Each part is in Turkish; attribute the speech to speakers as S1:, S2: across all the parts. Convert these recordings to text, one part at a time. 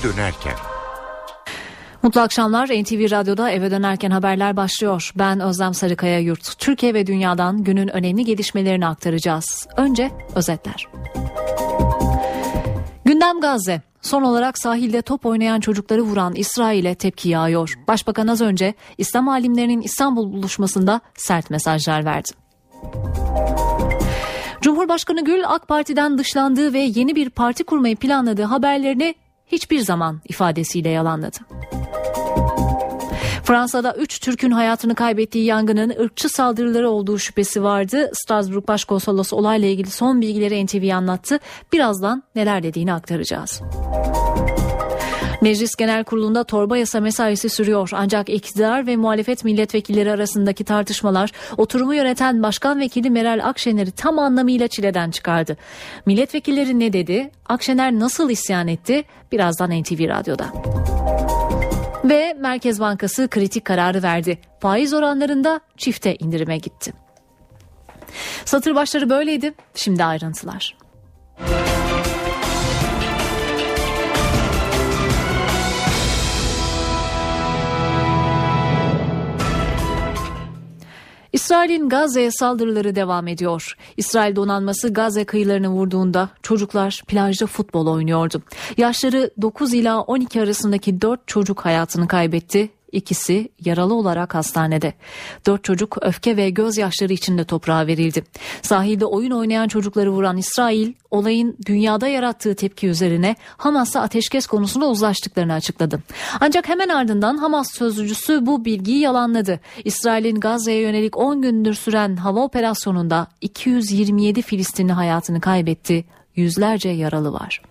S1: eve dönerken.
S2: Mutlu akşamlar. NTV Radyo'da eve dönerken haberler başlıyor. Ben Özlem Sarıkaya Yurt. Türkiye ve dünyadan günün önemli gelişmelerini aktaracağız. Önce özetler. Gündem Gazze. Son olarak sahilde top oynayan çocukları vuran İsrail'e tepki yağıyor. Başbakan az önce İslam alimlerinin İstanbul buluşmasında sert mesajlar verdi. Cumhurbaşkanı Gül AK Parti'den dışlandığı ve yeni bir parti kurmayı planladığı haberlerini hiçbir zaman ifadesiyle yalanladı. Fransa'da 3 Türk'ün hayatını kaybettiği yangının ırkçı saldırıları olduğu şüphesi vardı. Strasbourg Başkonsolosu olayla ilgili son bilgileri NTV'ye anlattı. Birazdan neler dediğini aktaracağız. Meclis Genel Kurulu'nda torba yasa mesaisi sürüyor. Ancak iktidar ve muhalefet milletvekilleri arasındaki tartışmalar oturumu yöneten Başkan Vekili Meral Akşener'i tam anlamıyla çileden çıkardı. Milletvekilleri ne dedi? Akşener nasıl isyan etti? Birazdan NTV Radyo'da. Ve Merkez Bankası kritik kararı verdi. Faiz oranlarında çifte indirime gitti. Satır başları böyleydi. Şimdi ayrıntılar. İsrail'in Gazze'ye saldırıları devam ediyor. İsrail donanması Gazze kıyılarını vurduğunda çocuklar plajda futbol oynuyordu. Yaşları 9 ila 12 arasındaki 4 çocuk hayatını kaybetti. İkisi yaralı olarak hastanede. Dört çocuk öfke ve gözyaşları içinde toprağa verildi. Sahilde oyun oynayan çocukları vuran İsrail, olayın dünyada yarattığı tepki üzerine Hamas'la ateşkes konusunda uzlaştıklarını açıkladı. Ancak hemen ardından Hamas sözcüsü bu bilgiyi yalanladı. İsrail'in Gazze'ye yönelik 10 gündür süren hava operasyonunda 227 Filistinli hayatını kaybetti. Yüzlerce yaralı var.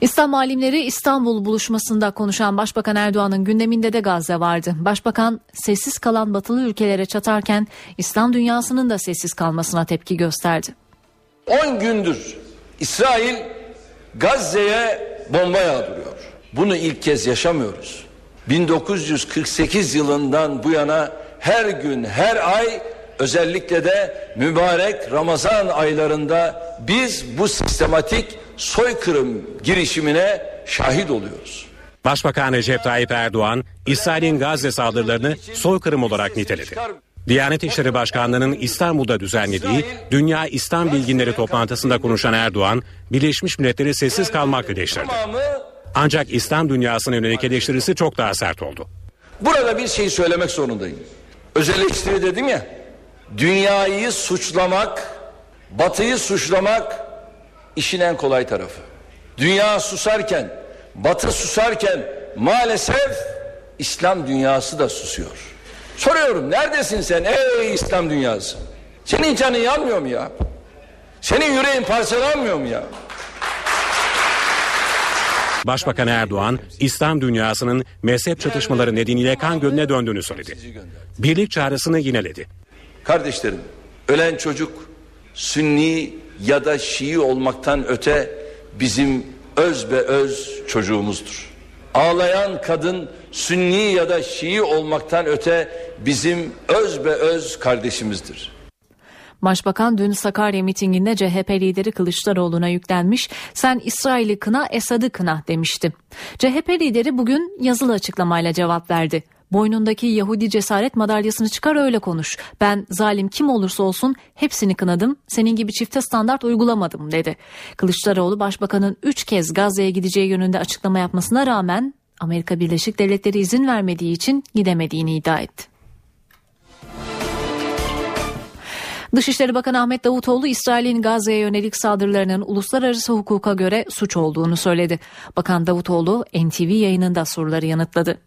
S2: İslam alimleri İstanbul buluşmasında konuşan Başbakan Erdoğan'ın gündeminde de Gazze vardı. Başbakan sessiz kalan batılı ülkelere çatarken İslam dünyasının da sessiz kalmasına tepki gösterdi.
S3: 10 gündür İsrail Gazze'ye bomba yağdırıyor. Bunu ilk kez yaşamıyoruz. 1948 yılından bu yana her gün her ay özellikle de mübarek Ramazan aylarında biz bu sistematik soykırım girişimine şahit oluyoruz.
S4: Başbakan Recep Tayyip Erdoğan, İsrail'in Gazze saldırılarını soykırım olarak niteledi. Diyanet İşleri Başkanlığı'nın İstanbul'da düzenlediği Dünya İslam Bilginleri toplantısında konuşan Erdoğan, Birleşmiş Milletleri sessiz kalmakla eleştirdi. Ancak İslam dünyasına yönelik eleştirisi çok daha sert oldu.
S3: Burada bir şey söylemek zorundayım. Özel eleştiri dedim ya, dünyayı suçlamak, batıyı suçlamak işin en kolay tarafı. Dünya susarken, batı susarken maalesef İslam dünyası da susuyor. Soruyorum neredesin sen ey İslam dünyası? Senin canın yanmıyor mu ya? Senin yüreğin parçalanmıyor mu ya?
S4: Başbakan Erdoğan, İslam dünyasının mezhep çatışmaları nedeniyle kan gölüne döndüğünü söyledi. Birlik çağrısını yineledi.
S3: Kardeşlerim, ölen çocuk Sünni ya da Şii olmaktan öte bizim öz ve öz çocuğumuzdur. Ağlayan kadın Sünni ya da Şii olmaktan öte bizim öz ve öz kardeşimizdir.
S2: Başbakan dün Sakarya mitinginde CHP lideri Kılıçdaroğlu'na yüklenmiş, sen İsrail'i kına Esad'ı kına demişti. CHP lideri bugün yazılı açıklamayla cevap verdi. Boynundaki Yahudi cesaret madalyasını çıkar öyle konuş. Ben zalim kim olursa olsun hepsini kınadım. Senin gibi çifte standart uygulamadım dedi. Kılıçdaroğlu başbakanın 3 kez Gazze'ye gideceği yönünde açıklama yapmasına rağmen Amerika Birleşik Devletleri izin vermediği için gidemediğini iddia etti. Dışişleri Bakanı Ahmet Davutoğlu İsrail'in Gazze'ye yönelik saldırılarının uluslararası hukuka göre suç olduğunu söyledi. Bakan Davutoğlu NTV yayınında soruları yanıtladı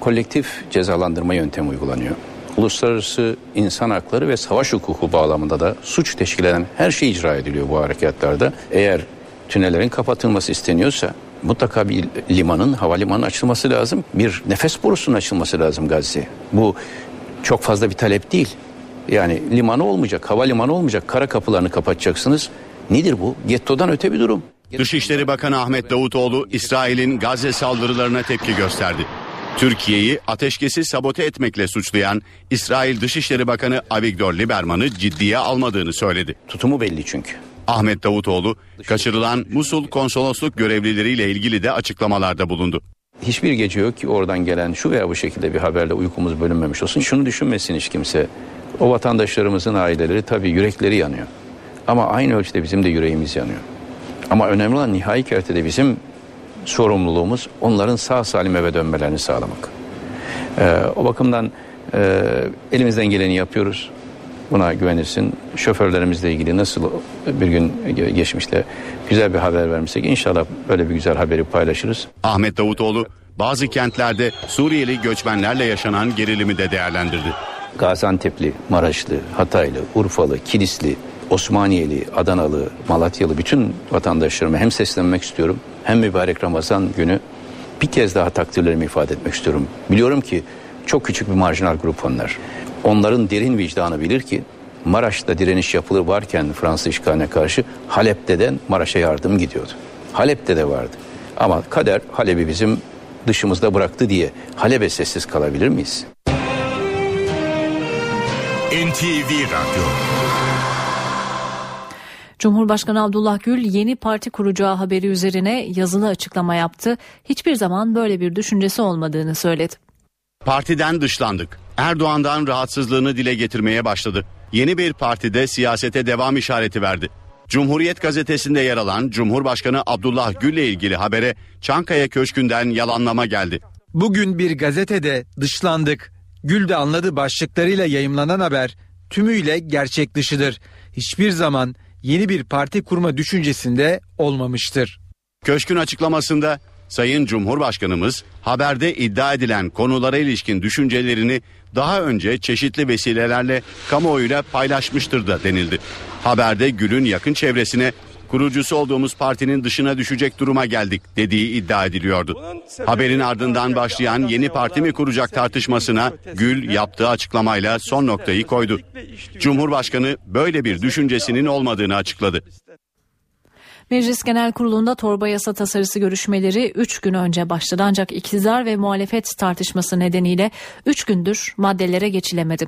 S5: kolektif cezalandırma yöntemi uygulanıyor. Uluslararası insan hakları ve savaş hukuku bağlamında da suç teşkil eden her şey icra ediliyor bu harekatlarda. Eğer tünellerin kapatılması isteniyorsa mutlaka bir limanın, havalimanının açılması lazım. Bir nefes borusunun açılması lazım Gazze. Bu çok fazla bir talep değil. Yani limanı olmayacak, havalimanı olmayacak, kara kapılarını kapatacaksınız. Nedir bu? Gettodan öte bir durum.
S6: Dışişleri Bakanı Ahmet Davutoğlu İsrail'in Gazze saldırılarına tepki gösterdi. Türkiye'yi ateşkesi sabote etmekle suçlayan İsrail Dışişleri Bakanı Avigdor Lieberman'ı ciddiye almadığını söyledi.
S5: Tutumu belli çünkü.
S6: Ahmet Davutoğlu kaçırılan Musul konsolosluk görevlileriyle ilgili de açıklamalarda bulundu.
S5: Hiçbir gece yok ki oradan gelen şu veya bu şekilde bir haberle uykumuz bölünmemiş olsun. Şunu düşünmesin hiç kimse. O vatandaşlarımızın aileleri tabii yürekleri yanıyor. Ama aynı ölçüde bizim de yüreğimiz yanıyor. Ama önemli olan nihai kertede bizim sorumluluğumuz onların sağ salim eve dönmelerini sağlamak. Ee, o bakımdan e, elimizden geleni yapıyoruz. Buna güvenirsin. Şoförlerimizle ilgili nasıl bir gün geçmişte güzel bir haber vermişsek inşallah böyle bir güzel haberi paylaşırız.
S6: Ahmet Davutoğlu bazı kentlerde Suriyeli göçmenlerle yaşanan gerilimi de değerlendirdi.
S5: Gaziantep'li, Maraşlı, Hataylı, Urfalı, Kilisli, Osmaniyeli, Adanalı, Malatyalı bütün vatandaşlarıma hem seslenmek istiyorum hem mübarek Ramazan günü bir kez daha takdirlerimi ifade etmek istiyorum. Biliyorum ki çok küçük bir marjinal grup onlar. Onların derin vicdanı bilir ki Maraş'ta direniş yapılır varken Fransız işgaline karşı Halep'te de Maraş'a yardım gidiyordu. Halep'te de vardı. Ama kader Halep'i bizim dışımızda bıraktı diye Halep'e sessiz kalabilir miyiz?
S2: NTV Radyo Cumhurbaşkanı Abdullah Gül yeni parti kuracağı haberi üzerine yazılı açıklama yaptı. Hiçbir zaman böyle bir düşüncesi olmadığını söyledi.
S6: Partiden dışlandık. Erdoğan'dan rahatsızlığını dile getirmeye başladı. Yeni bir partide siyasete devam işareti verdi. Cumhuriyet gazetesinde yer alan Cumhurbaşkanı Abdullah Gül'le ilgili habere Çankaya Köşkü'nden yalanlama geldi.
S7: Bugün bir gazetede dışlandık. Gül de anladı başlıklarıyla yayımlanan haber tümüyle gerçek dışıdır. Hiçbir zaman yeni bir parti kurma düşüncesinde olmamıştır.
S6: Köşkün açıklamasında Sayın Cumhurbaşkanımız haberde iddia edilen konulara ilişkin düşüncelerini daha önce çeşitli vesilelerle kamuoyuyla paylaşmıştır da denildi. Haberde Gül'ün yakın çevresine kurucusu olduğumuz partinin dışına düşecek duruma geldik dediği iddia ediliyordu. Haberin ardından başlayan yeni parti mi kuracak tartışmasına Gül yaptığı açıklamayla son noktayı koydu. Cumhurbaşkanı böyle bir düşüncesinin olmadığını açıkladı.
S2: Meclis Genel Kurulu'nda torba yasa tasarısı görüşmeleri 3 gün önce başladı ancak iktidar ve muhalefet tartışması nedeniyle 3 gündür maddelere geçilemedi.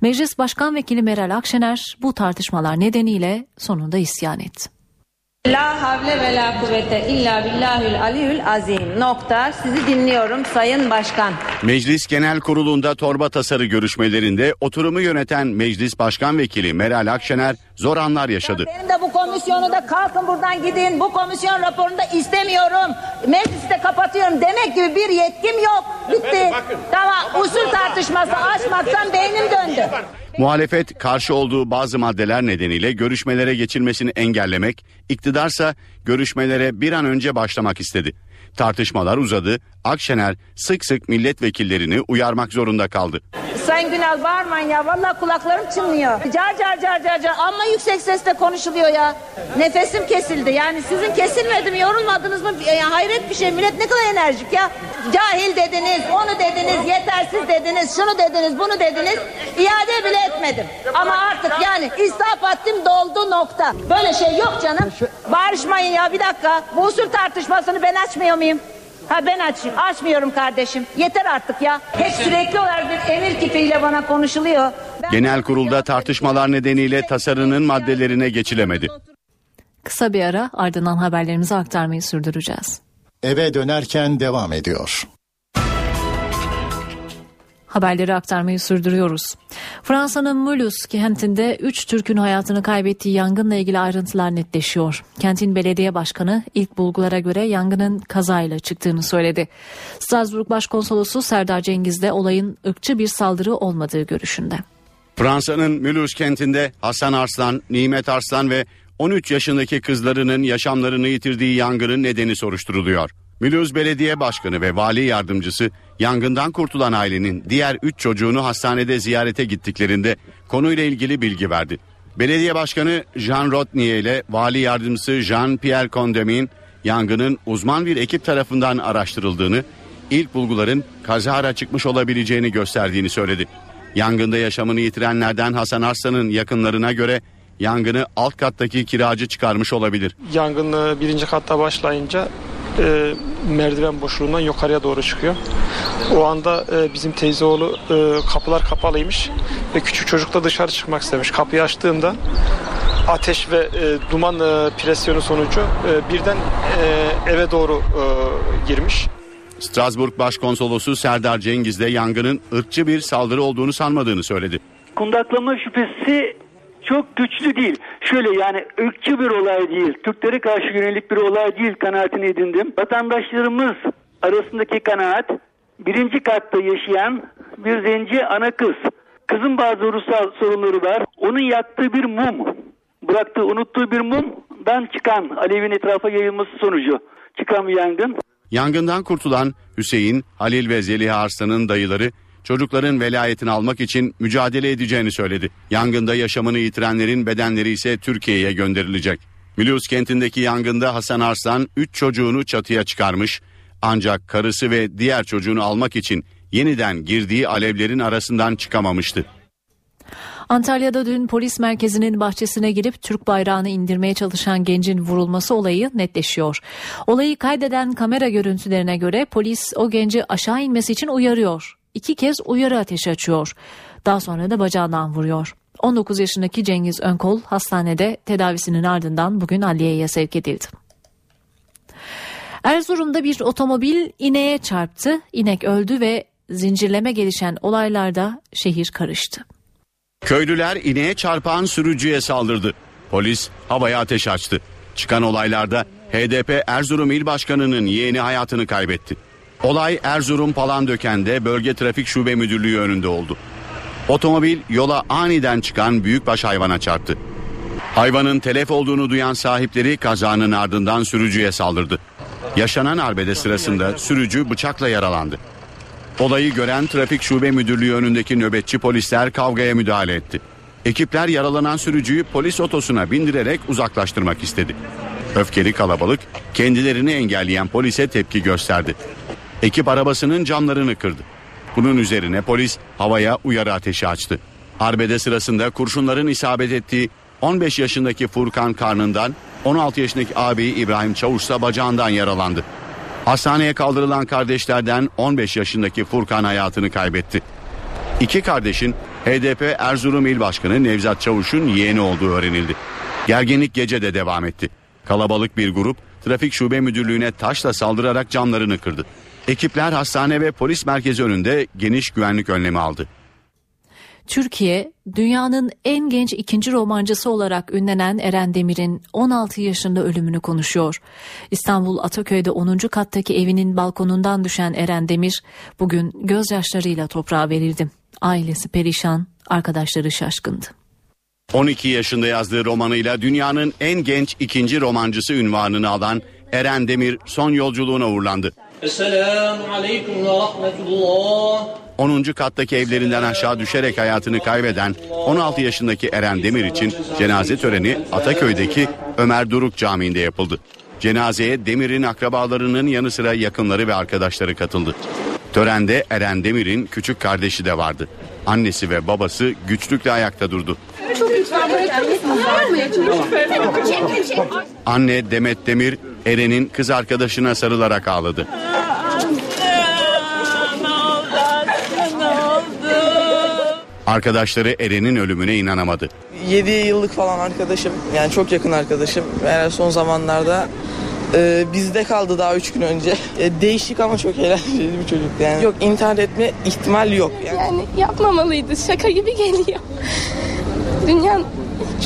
S2: Meclis Başkan Vekili Meral Akşener bu tartışmalar nedeniyle sonunda isyan etti.
S8: La havle ve la kuvvete illa billahül aliyül azim. Nokta. Sizi dinliyorum Sayın Başkan.
S6: Meclis Genel Kurulu'nda torba tasarı görüşmelerinde oturumu yöneten Meclis Başkan Vekili Meral Akşener zor anlar yaşadı.
S8: Benim de bu komisyonu da kalkın buradan gidin. Bu komisyon raporunu da istemiyorum. Meclisi de kapatıyorum demek gibi bir yetkim yok. Bitti. Tamam usul tartışması açmaktan beynim döndü.
S6: Muhalefet karşı olduğu bazı maddeler nedeniyle görüşmelere geçilmesini engellemek, iktidarsa görüşmelere bir an önce başlamak istedi. Tartışmalar uzadı, Akşener sık sık milletvekillerini uyarmak zorunda kaldı.
S8: Sayın Günal bağırmayın ya. Vallahi kulaklarım çınlıyor. Car car car car car. Ama yüksek sesle konuşuluyor ya. Nefesim kesildi. Yani sizin kesilmedi mi yorulmadınız mı? Ya, hayret bir şey. Millet ne kadar enerjik ya. Cahil dediniz, onu dediniz, yetersiz dediniz, şunu dediniz, bunu dediniz. İade bile etmedim. Ama artık yani israf ettim doldu nokta. Böyle şey yok canım. Bağırışmayın ya bir dakika. Bu usul tartışmasını ben açmıyor muyum? Ha ben aç, açmıyorum kardeşim. Yeter artık ya. Hep sürekli olarak bir emir kipiyle bana konuşuluyor.
S6: Ben Genel kurulda tartışmalar nedeniyle tasarının maddelerine geçilemedi.
S2: Kısa bir ara ardından haberlerimizi aktarmayı sürdüreceğiz.
S9: Eve dönerken devam ediyor.
S2: Haberleri aktarmayı sürdürüyoruz. Fransa'nın Mulhouse kentinde 3 Türk'ün hayatını kaybettiği yangınla ilgili ayrıntılar netleşiyor. Kentin belediye başkanı ilk bulgulara göre yangının kazayla çıktığını söyledi. Strasbourg Başkonsolosu Serdar Cengiz de olayın ırkçı bir saldırı olmadığı görüşünde.
S6: Fransa'nın Mulhouse kentinde Hasan Arslan, Nimet Arslan ve 13 yaşındaki kızlarının yaşamlarını yitirdiği yangının nedeni soruşturuluyor. Mulhouse Belediye Başkanı ve Vali Yardımcısı yangından kurtulan ailenin diğer 3 çocuğunu hastanede ziyarete gittiklerinde konuyla ilgili bilgi verdi. Belediye Başkanı Jean Rotnier ile Vali Yardımcısı Jean-Pierre Condemin yangının uzman bir ekip tarafından araştırıldığını, ilk bulguların kazara çıkmış olabileceğini gösterdiğini söyledi. Yangında yaşamını yitirenlerden Hasan Arslan'ın yakınlarına göre yangını alt kattaki kiracı çıkarmış olabilir.
S10: Yangın birinci katta başlayınca e, merdiven boşluğundan yukarıya doğru çıkıyor. O anda e, bizim teyze oğlu e, kapılar kapalıymış ve küçük çocuk da dışarı çıkmak istemiş. Kapıyı açtığında ateş ve e, duman e, presyonu sonucu e, birden e, eve doğru e, girmiş.
S6: Strasbourg Başkonsolosu Serdar Cengiz de yangının ırkçı bir saldırı olduğunu sanmadığını söyledi.
S11: Kundaklama şüphesi çok güçlü değil. Şöyle yani ırkçı bir olay değil. Türklere karşı yönelik bir olay değil kanaatini edindim. Vatandaşlarımız arasındaki kanaat birinci katta yaşayan bir zenci ana kız. Kızın bazı ruhsal sorunları var. Onun yaktığı bir mum, bıraktığı unuttuğu bir mumdan çıkan alevin etrafa yayılması sonucu çıkan bir yangın.
S6: Yangından kurtulan Hüseyin, Halil ve Zeliha Arslan'ın dayıları çocukların velayetini almak için mücadele edeceğini söyledi. Yangında yaşamını yitirenlerin bedenleri ise Türkiye'ye gönderilecek. Mulhouse kentindeki yangında Hasan Arslan 3 çocuğunu çatıya çıkarmış ancak karısı ve diğer çocuğunu almak için yeniden girdiği alevlerin arasından çıkamamıştı.
S2: Antalya'da dün polis merkezinin bahçesine girip Türk bayrağını indirmeye çalışan gencin vurulması olayı netleşiyor. Olayı kaydeden kamera görüntülerine göre polis o genci aşağı inmesi için uyarıyor. İki kez uyarı ateşi açıyor. Daha sonra da bacağından vuruyor. 19 yaşındaki Cengiz Önkol hastanede tedavisinin ardından bugün adliyeye sevk edildi. Erzurum'da bir otomobil ineğe çarptı. İnek öldü ve zincirleme gelişen olaylarda şehir karıştı.
S6: Köylüler ineğe çarpan sürücüye saldırdı. Polis havaya ateş açtı. Çıkan olaylarda HDP Erzurum İl Başkanı'nın yeğeni hayatını kaybetti. Olay Erzurum Palandöken'de Bölge Trafik Şube Müdürlüğü önünde oldu. Otomobil yola aniden çıkan büyükbaş hayvana çarptı. Hayvanın telef olduğunu duyan sahipleri kazanın ardından sürücüye saldırdı. Yaşanan arbede sırasında sürücü bıçakla yaralandı. Olayı gören Trafik Şube Müdürlüğü önündeki nöbetçi polisler kavgaya müdahale etti. Ekipler yaralanan sürücüyü polis otosuna bindirerek uzaklaştırmak istedi. Öfkeli kalabalık kendilerini engelleyen polise tepki gösterdi. Ekip arabasının camlarını kırdı. Bunun üzerine polis havaya uyarı ateşi açtı. Arbede sırasında kurşunların isabet ettiği 15 yaşındaki Furkan karnından 16 yaşındaki abi İbrahim Çavuş ise bacağından yaralandı. Hastaneye kaldırılan kardeşlerden 15 yaşındaki Furkan hayatını kaybetti. İki kardeşin HDP Erzurum İl Başkanı Nevzat Çavuş'un yeğeni olduğu öğrenildi. Gerginlik gece de devam etti. Kalabalık bir grup trafik şube müdürlüğüne taşla saldırarak camlarını kırdı. Ekipler hastane ve polis merkezi önünde geniş güvenlik önlemi aldı.
S2: Türkiye, dünyanın en genç ikinci romancısı olarak ünlenen Eren Demir'in 16 yaşında ölümünü konuşuyor. İstanbul Ataköy'de 10. kattaki evinin balkonundan düşen Eren Demir bugün gözyaşlarıyla toprağa verildi. Ailesi perişan, arkadaşları şaşkındı.
S6: 12 yaşında yazdığı romanıyla dünyanın en genç ikinci romancısı ünvanını alan Eren Demir son yolculuğuna uğurlandı. Esselamu Aleyküm ve Rahmetullah. 10. kattaki evlerinden aşağı düşerek hayatını kaybeden 16 yaşındaki Eren Demir için cenaze töreni Ataköy'deki Ömer Duruk Camii'nde yapıldı. Cenazeye Demir'in akrabalarının yanı sıra yakınları ve arkadaşları katıldı. Törende Eren Demir'in küçük kardeşi de vardı. Annesi ve babası güçlükle ayakta durdu. Anne Demet Demir Eren'in kız arkadaşına sarılarak ağladı. Arkadaşları Eren'in ölümüne inanamadı.
S12: 7 yıllık falan arkadaşım yani çok yakın arkadaşım. Yani son zamanlarda e, bizde kaldı daha 3 gün önce. E, değişik ama çok eğlenceli bir çocuk yani. Yok intihar etme ihtimal yok.
S13: Yani, yani yapmamalıydı şaka gibi geliyor. Dünya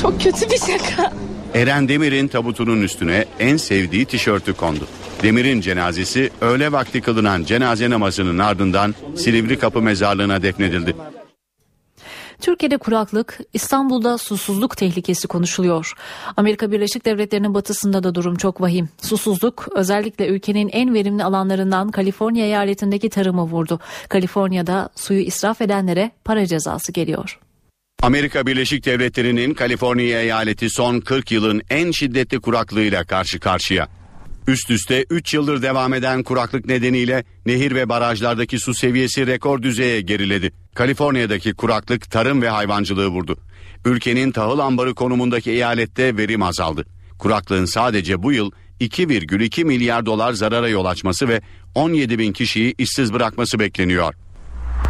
S13: çok kötü bir şaka.
S6: Eren Demir'in tabutunun üstüne en sevdiği tişörtü kondu. Demir'in cenazesi öğle vakti kılınan cenaze namazının ardından Silivri Kapı Mezarlığı'na defnedildi.
S2: Türkiye'de kuraklık, İstanbul'da susuzluk tehlikesi konuşuluyor. Amerika Birleşik Devletleri'nin batısında da durum çok vahim. Susuzluk özellikle ülkenin en verimli alanlarından Kaliforniya eyaletindeki tarımı vurdu. Kaliforniya'da suyu israf edenlere para cezası geliyor.
S6: Amerika Birleşik Devletleri'nin Kaliforniya eyaleti son 40 yılın en şiddetli kuraklığıyla karşı karşıya. Üst üste 3 yıldır devam eden kuraklık nedeniyle nehir ve barajlardaki su seviyesi rekor düzeye geriledi. Kaliforniya'daki kuraklık tarım ve hayvancılığı vurdu. Ülkenin tahıl ambarı konumundaki eyalette verim azaldı. Kuraklığın sadece bu yıl 2,2 milyar dolar zarara yol açması ve 17 bin kişiyi işsiz bırakması bekleniyor.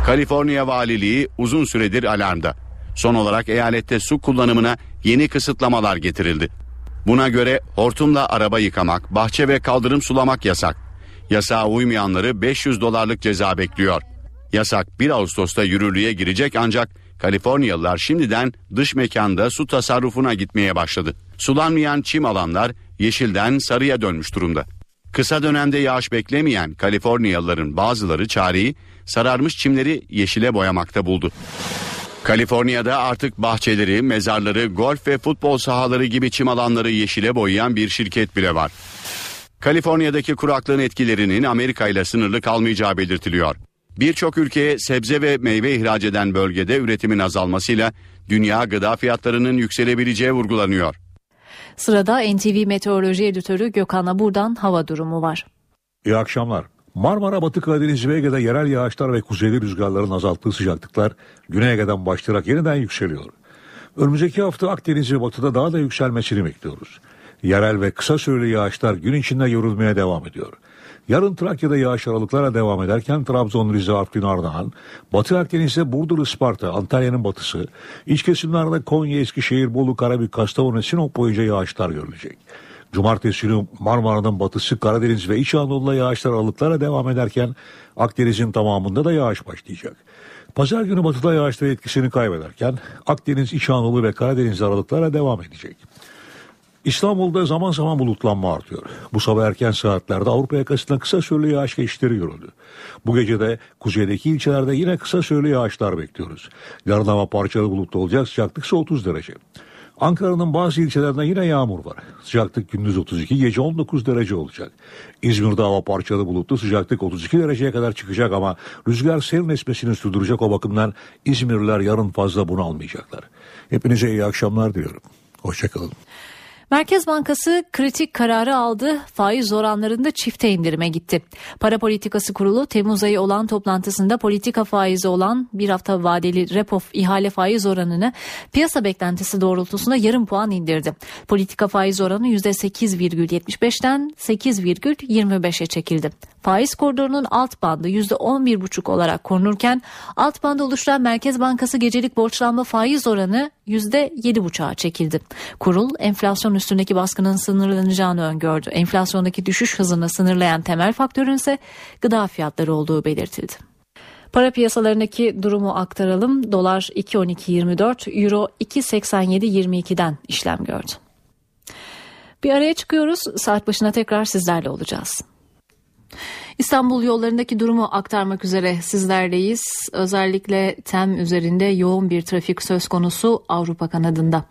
S6: Kaliforniya Valiliği uzun süredir alarmda. Son olarak eyalette su kullanımına yeni kısıtlamalar getirildi. Buna göre hortumla araba yıkamak, bahçe ve kaldırım sulamak yasak. Yasağa uymayanları 500 dolarlık ceza bekliyor. Yasak 1 Ağustos'ta yürürlüğe girecek ancak Kaliforniyalılar şimdiden dış mekanda su tasarrufuna gitmeye başladı. Sulanmayan çim alanlar yeşilden sarıya dönmüş durumda. Kısa dönemde yağış beklemeyen Kaliforniyalıların bazıları çareyi sararmış çimleri yeşile boyamakta buldu. Kaliforniya'da artık bahçeleri, mezarları, golf ve futbol sahaları gibi çim alanları yeşile boyayan bir şirket bile var. Kaliforniya'daki kuraklığın etkilerinin Amerika ile sınırlı kalmayacağı belirtiliyor. Birçok ülkeye sebze ve meyve ihraç eden bölgede üretimin azalmasıyla dünya gıda fiyatlarının yükselebileceği vurgulanıyor.
S2: Sırada NTV Meteoroloji Editörü Gökhan'a buradan hava durumu var.
S14: İyi akşamlar. Marmara, Batı Karadeniz ve Ege'de yerel yağışlar ve kuzeyli rüzgarların azalttığı sıcaklıklar Güney Ege'den başlayarak yeniden yükseliyor. Önümüzdeki hafta Akdeniz ve Batı'da daha da yükselmesini bekliyoruz. Yerel ve kısa süreli yağışlar gün içinde yorulmaya devam ediyor. Yarın Trakya'da yağış aralıklara devam ederken Trabzon, Rize, Artvin, Ardahan, Batı Akdeniz'de Burdur, Isparta, Antalya'nın batısı, iç kesimlerde Konya, Eskişehir, Bolu, Karabük, Kastamonu, Sinop boyunca yağışlar görülecek. Cumartesi günü Marmara'nın batısı, Karadeniz ve İç Anadolu'da yağışlar aralıklara devam ederken Akdeniz'in tamamında da yağış başlayacak. Pazar günü batıda yağışlar etkisini kaybederken Akdeniz, İç Anadolu ve Karadeniz aralıklara devam edecek. İstanbul'da zaman zaman bulutlanma artıyor. Bu sabah erken saatlerde Avrupa yakasında kısa süreli yağış geçişleri görüldü. Bu gece de kuzeydeki ilçelerde yine kısa süreli yağışlar bekliyoruz. Yarın hava parçalı bulutlu olacak sıcaklık ise 30 derece. Ankara'nın bazı ilçelerinde yine yağmur var. Sıcaklık gündüz 32, gece 19 derece olacak. İzmir'de hava parçalı bulutlu, sıcaklık 32 dereceye kadar çıkacak ama rüzgar serin esmesini sürdürecek o bakımdan İzmirliler yarın fazla bunu almayacaklar. Hepinize iyi akşamlar diliyorum. Hoşçakalın.
S2: Merkez Bankası kritik kararı aldı. Faiz oranlarında çifte indirime gitti. Para Politikası Kurulu Temmuz ayı olan toplantısında politika faizi olan bir hafta vadeli repo ihale faiz oranını piyasa beklentisi doğrultusunda yarım puan indirdi. Politika faiz oranı %8,75'ten 8,25'e çekildi. Faiz koridorunun alt bandı %11,5 olarak korunurken alt bandı oluşturan Merkez Bankası gecelik borçlanma faiz oranı %7,5'a çekildi. Kurul enflasyon üstündeki baskının sınırlanacağını öngördü. Enflasyondaki düşüş hızını sınırlayan temel faktörün ise gıda fiyatları olduğu belirtildi. Para piyasalarındaki durumu aktaralım. Dolar 2.12.24, Euro 2.87.22'den işlem gördü. Bir araya çıkıyoruz. Saat başına tekrar sizlerle olacağız. İstanbul yollarındaki durumu aktarmak üzere sizlerleyiz. Özellikle TEM üzerinde yoğun bir trafik söz konusu Avrupa kanadında.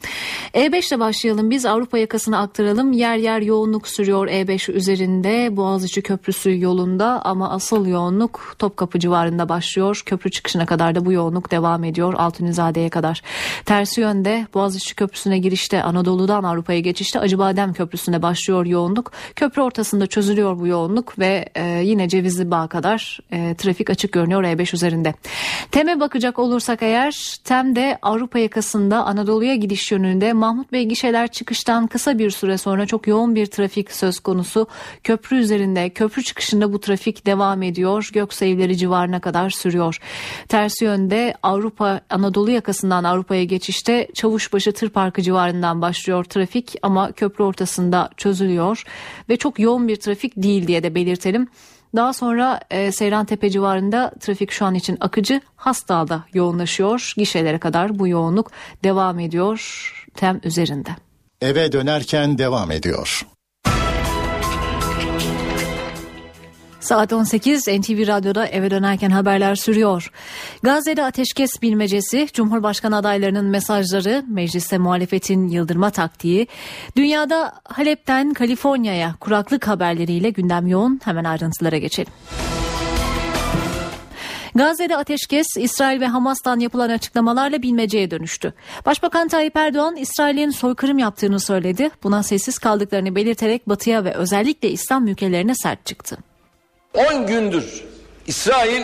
S2: E5 ile başlayalım biz Avrupa yakasını aktaralım. Yer yer yoğunluk sürüyor E5 üzerinde Boğaziçi Köprüsü yolunda ama asıl yoğunluk Topkapı civarında başlıyor. Köprü çıkışına kadar da bu yoğunluk devam ediyor Altunizade'ye kadar. Tersi yönde Boğaziçi Köprüsü'ne girişte Anadolu'dan Avrupa'ya geçişte Acıbadem Köprüsü'ne başlıyor yoğunluk. Köprü ortasında çözülüyor bu yoğunluk ve e, yine Cevizli Bağ kadar e, trafik açık görünüyor E5 üzerinde. TEM'e bakacak olursak eğer TEM'de Avrupa yakasında Anadolu'ya gidiş yönünde Mahmut Bey gişeler çıkıştan kısa bir süre sonra çok yoğun bir trafik söz konusu. Köprü üzerinde köprü çıkışında bu trafik devam ediyor. Gökseyirleri civarına kadar sürüyor. Tersi yönde Avrupa Anadolu yakasından Avrupa'ya geçişte Çavuşbaşı Tır Parkı civarından başlıyor trafik ama köprü ortasında çözülüyor ve çok yoğun bir trafik değil diye de belirtelim. Daha sonra e, Seyrantepe civarında trafik şu an için akıcı. Hastal'da yoğunlaşıyor. Gişelere kadar bu yoğunluk devam ediyor tem üzerinde.
S9: Eve dönerken devam ediyor.
S2: Saat 18 NTV Radyo'da eve dönerken haberler sürüyor. Gazze'de ateşkes bilmecesi, Cumhurbaşkanı adaylarının mesajları, mecliste muhalefetin yıldırma taktiği, dünyada Halep'ten Kaliforniya'ya kuraklık haberleriyle gündem yoğun. Hemen ayrıntılara geçelim. Gazze'de ateşkes İsrail ve Hamas'tan yapılan açıklamalarla bilmeceye dönüştü. Başbakan Tayyip Erdoğan İsrail'in soykırım yaptığını söyledi. Buna sessiz kaldıklarını belirterek batıya ve özellikle İslam ülkelerine sert çıktı.
S15: 10 gündür İsrail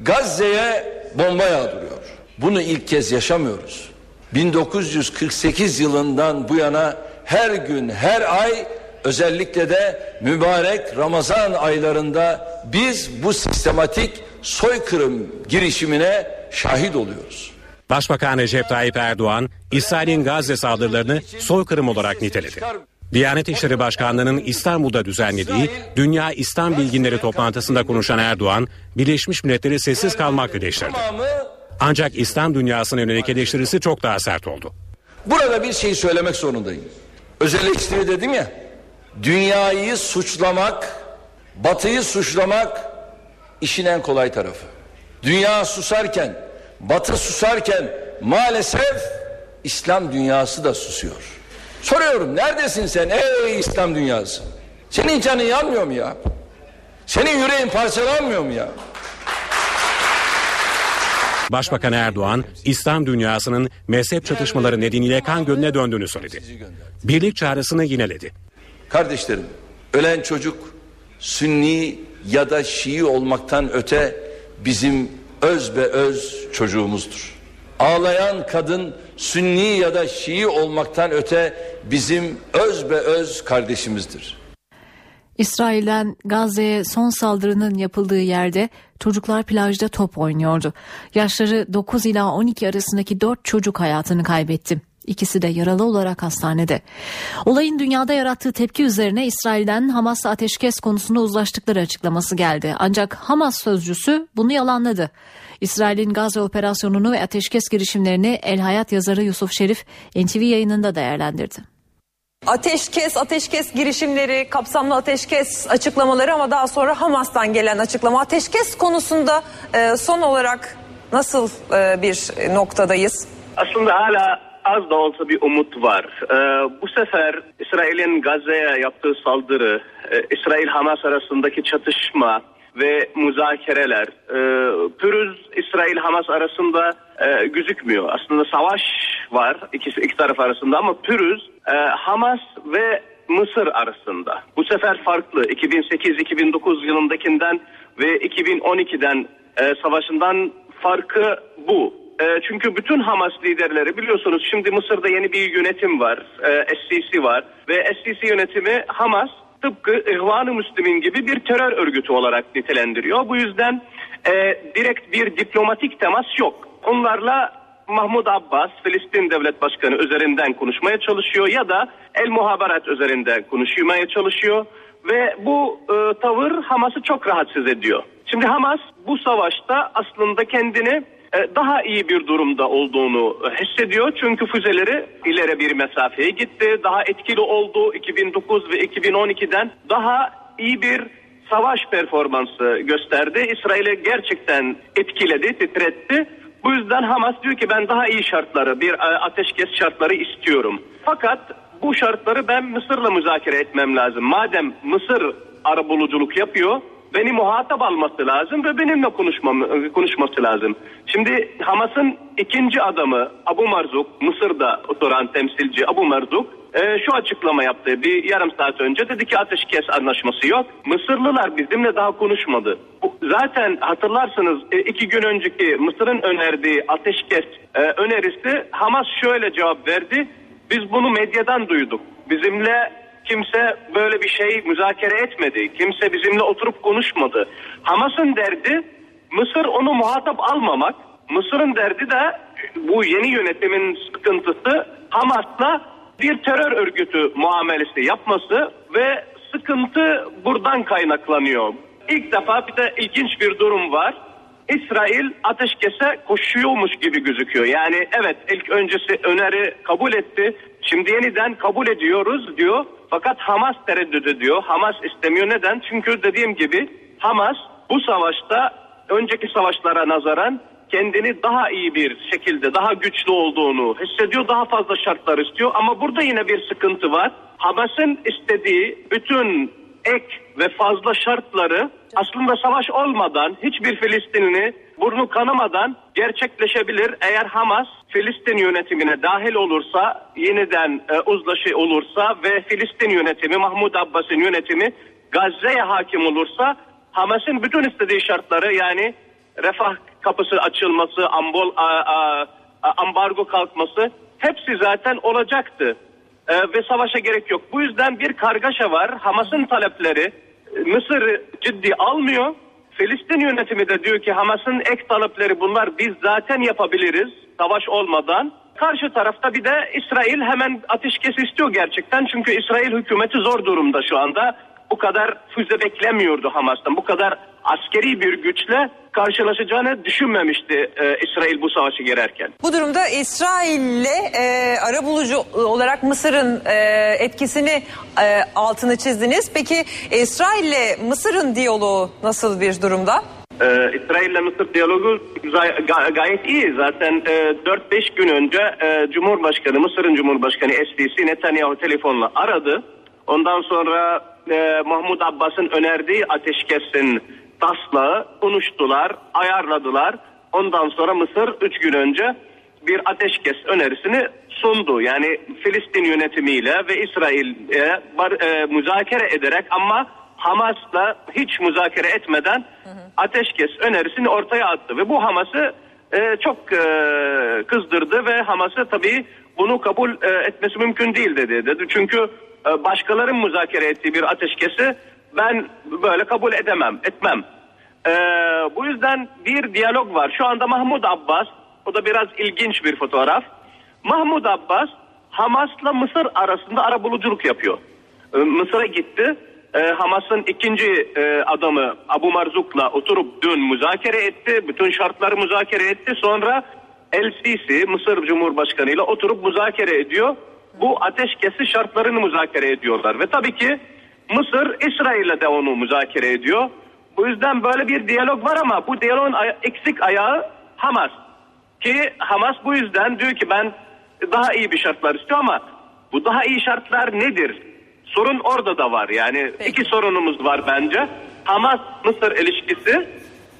S15: Gazze'ye bomba yağdırıyor. Bunu ilk kez yaşamıyoruz. 1948 yılından bu yana her gün, her ay özellikle de mübarek Ramazan aylarında biz bu sistematik soykırım girişimine şahit oluyoruz.
S4: Başbakan Recep Tayyip Erdoğan, İsrail'in Gazze saldırılarını soykırım olarak niteledi. Diyanet İşleri Başkanlığı'nın İstanbul'da düzenlediği Dünya İslam Bilginleri toplantısında konuşan Erdoğan, Birleşmiş Milletleri sessiz kalmakla eleştirdi. Ancak İslam dünyasına yönelik eleştirisi çok daha sert oldu.
S15: Burada bir şey söylemek zorundayım. Özel eleştiri dedim ya. Dünyayı suçlamak, batıyı suçlamak işin en kolay tarafı. Dünya susarken, batı susarken maalesef İslam dünyası da susuyor. Soruyorum neredesin sen ey İslam dünyası? Senin canın yanmıyor mu ya? Senin yüreğin parçalanmıyor mu ya?
S4: Başbakan Erdoğan, İslam dünyasının mezhep çatışmaları nedeniyle kan gölüne döndüğünü söyledi. Birlik çağrısını yineledi.
S15: Kardeşlerim, ölen çocuk Sünni ya da Şii olmaktan öte bizim öz ve öz çocuğumuzdur. Ağlayan kadın Sünni ya da Şii olmaktan öte bizim öz ve öz kardeşimizdir.
S2: İsrail'den Gazze'ye son saldırının yapıldığı yerde çocuklar plajda top oynuyordu. Yaşları 9 ila 12 arasındaki 4 çocuk hayatını kaybetti. İkisi de yaralı olarak hastanede. Olayın dünyada yarattığı tepki üzerine İsrail'den Hamas'la ateşkes konusunda uzlaştıkları açıklaması geldi. Ancak Hamas sözcüsü bunu yalanladı. İsrail'in Gazze operasyonunu ve ateşkes girişimlerini El Hayat yazarı Yusuf Şerif NTV yayınında değerlendirdi.
S16: Ateşkes, ateşkes girişimleri, kapsamlı ateşkes açıklamaları ama daha sonra Hamas'tan gelen açıklama. Ateşkes konusunda e, son olarak nasıl e, bir noktadayız?
S17: Aslında hala az da olsa bir umut var. Ee, bu sefer İsrail'in Gazze'ye yaptığı saldırı, e, İsrail-Hamas arasındaki çatışma ve müzakereler, e, pürüz İsrail-Hamas arasında e, gözükmüyor. Aslında savaş var ikisi iki taraf arasında ama pürüz e, Hamas ve Mısır arasında. Bu sefer farklı. 2008-2009 yılındakinden ve 2012'den e, savaşından farkı bu. E, çünkü bütün Hamas liderleri biliyorsunuz şimdi Mısır'da yeni bir yönetim var. E, SCC var ve SCC yönetimi Hamas tıpkı İhvan-ı Müslümin gibi bir terör örgütü olarak nitelendiriyor. Bu yüzden e, direkt bir diplomatik temas yok. Onlarla Mahmud Abbas Filistin Devlet Başkanı üzerinden konuşmaya çalışıyor ya da El Muhaberat üzerinden konuşmaya çalışıyor ve bu e, tavır Hamas'ı çok rahatsız ediyor. Şimdi Hamas bu savaşta aslında kendini daha iyi bir durumda olduğunu hissediyor. Çünkü füzeleri ileri bir mesafeye gitti. Daha etkili oldu. 2009 ve 2012'den daha iyi bir savaş performansı gösterdi. İsrail'i gerçekten etkiledi, titretti. Bu yüzden Hamas diyor ki ben daha iyi şartları, bir e, ateşkes şartları istiyorum. Fakat bu şartları ben Mısır'la müzakere etmem lazım. Madem Mısır arabuluculuk yapıyor, beni muhatap alması lazım ve benimle konuşmam, konuşması lazım. Şimdi Hamas'ın ikinci adamı Abu Marzuk, Mısır'da oturan temsilci Abu Marzuk e, şu açıklama yaptı bir yarım saat önce. Dedi ki ateşkes anlaşması yok. Mısırlılar bizimle daha konuşmadı. Zaten hatırlarsınız e, iki gün önceki Mısır'ın önerdiği ateşkes e, önerisi Hamas şöyle cevap verdi. Biz bunu medyadan duyduk. Bizimle kimse böyle bir şey müzakere etmedi. Kimse bizimle oturup konuşmadı. Hamas'ın derdi Mısır onu muhatap almamak. Mısır'ın derdi de bu yeni yönetimin sıkıntısı Hamas'la bir terör örgütü muamelesi yapması ve sıkıntı buradan kaynaklanıyor. İlk defa bir de ilginç bir durum var. İsrail ateşkese koşuyormuş gibi gözüküyor. Yani evet ilk öncesi öneri kabul etti. Şimdi yeniden kabul ediyoruz diyor. Fakat Hamas tereddüt ediyor. Hamas istemiyor. Neden? Çünkü dediğim gibi Hamas bu savaşta önceki savaşlara nazaran kendini daha iyi bir şekilde daha güçlü olduğunu hissediyor. Daha fazla şartlar istiyor ama burada yine bir sıkıntı var. Hamas'ın istediği bütün ek ve fazla şartları aslında savaş olmadan hiçbir Filistinli burnu kanamadan gerçekleşebilir. Eğer Hamas Filistin yönetimine dahil olursa, yeniden e, uzlaşı olursa ve Filistin yönetimi, Mahmud Abbas'ın yönetimi Gazze'ye hakim olursa Hamas'ın bütün istediği şartları yani refah kapısı açılması, ambol, a, a, ambargo kalkması hepsi zaten olacaktı. E, ve savaşa gerek yok. Bu yüzden bir kargaşa var. Hamas'ın talepleri e, Mısır ciddi almıyor. Filistin yönetimi de diyor ki Hamas'ın ek talepleri bunlar biz zaten yapabiliriz savaş olmadan. Karşı tarafta bir de İsrail hemen ateşkes istiyor gerçekten. Çünkü İsrail hükümeti zor durumda şu anda. Bu kadar füze beklemiyordu Hamas'tan. Bu kadar askeri bir güçle karşılaşacağını düşünmemişti e, İsrail bu savaşı girerken.
S16: Bu durumda İsrail'le e, arabulucu olarak Mısır'ın e, etkisini e, altını çizdiniz. Peki İsrail'le Mısır'ın diyaloğu nasıl bir durumda?
S17: Ee, İsrail ile Mısır diyalogu gay- ga- gayet iyi. Zaten e, 4-5 gün önce e, Cumhurbaşkanı, Mısır'ın Cumhurbaşkanı SDC Netanyahu telefonla aradı. Ondan sonra e, Mahmut Abbas'ın önerdiği ateşkesin taslağı konuştular, ayarladılar. Ondan sonra Mısır 3 gün önce bir ateşkes önerisini sundu. Yani Filistin yönetimiyle ve İsrail'e e, müzakere ederek ama Hamas'la hiç müzakere etmeden ateşkes önerisini ortaya attı ve bu Hamas'ı e, çok e, kızdırdı ve Hamas'ı tabii bunu kabul e, etmesi mümkün değil dedi. dedi. Çünkü e, başkalarının müzakere ettiği bir ateşkesi ben böyle kabul edemem, etmem. E, bu yüzden bir diyalog var. Şu anda Mahmut Abbas, o da biraz ilginç bir fotoğraf. Mahmut Abbas Hamas'la Mısır arasında arabuluculuk yapıyor. E, Mısır'a gitti. E, Hamas'ın ikinci e, adamı Abu Marzuk'la oturup dün müzakere etti. Bütün şartları müzakere etti. Sonra El Sisi Mısır Cumhurbaşkanı ile oturup müzakere ediyor. Bu ateşkesi şartlarını müzakere ediyorlar. Ve tabii ki Mısır İsrail'le de onu müzakere ediyor. Bu yüzden böyle bir diyalog var ama bu diyalogun aya- eksik ayağı Hamas. Ki Hamas bu yüzden diyor ki ben daha iyi bir şartlar istiyor ama bu daha iyi şartlar nedir? Sorun orada da var. Yani iki sorunumuz var bence. Hamas-Mısır ilişkisi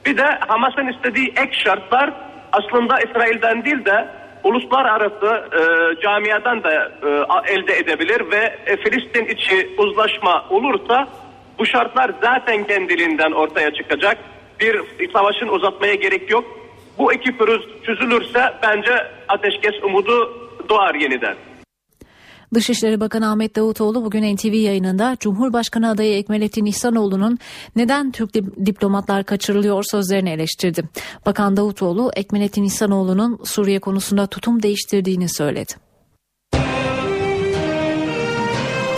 S17: bir de Hamas'ın istediği ek şartlar aslında İsrail'den değil de uluslararası e, camiadan da e, elde edebilir ve e, Filistin içi uzlaşma olursa bu şartlar zaten kendiliğinden ortaya çıkacak. Bir savaşın uzatmaya gerek yok. Bu iki pürüz çözülürse bence ateşkes umudu doğar yeniden.
S2: Dışişleri Bakanı Ahmet Davutoğlu bugün NTV yayınında Cumhurbaşkanı adayı Ekmelettin İhsanoğlu'nun neden Türk dip- diplomatlar kaçırılıyor sözlerini eleştirdi. Bakan Davutoğlu Ekmelettin İhsanoğlu'nun Suriye konusunda tutum değiştirdiğini söyledi.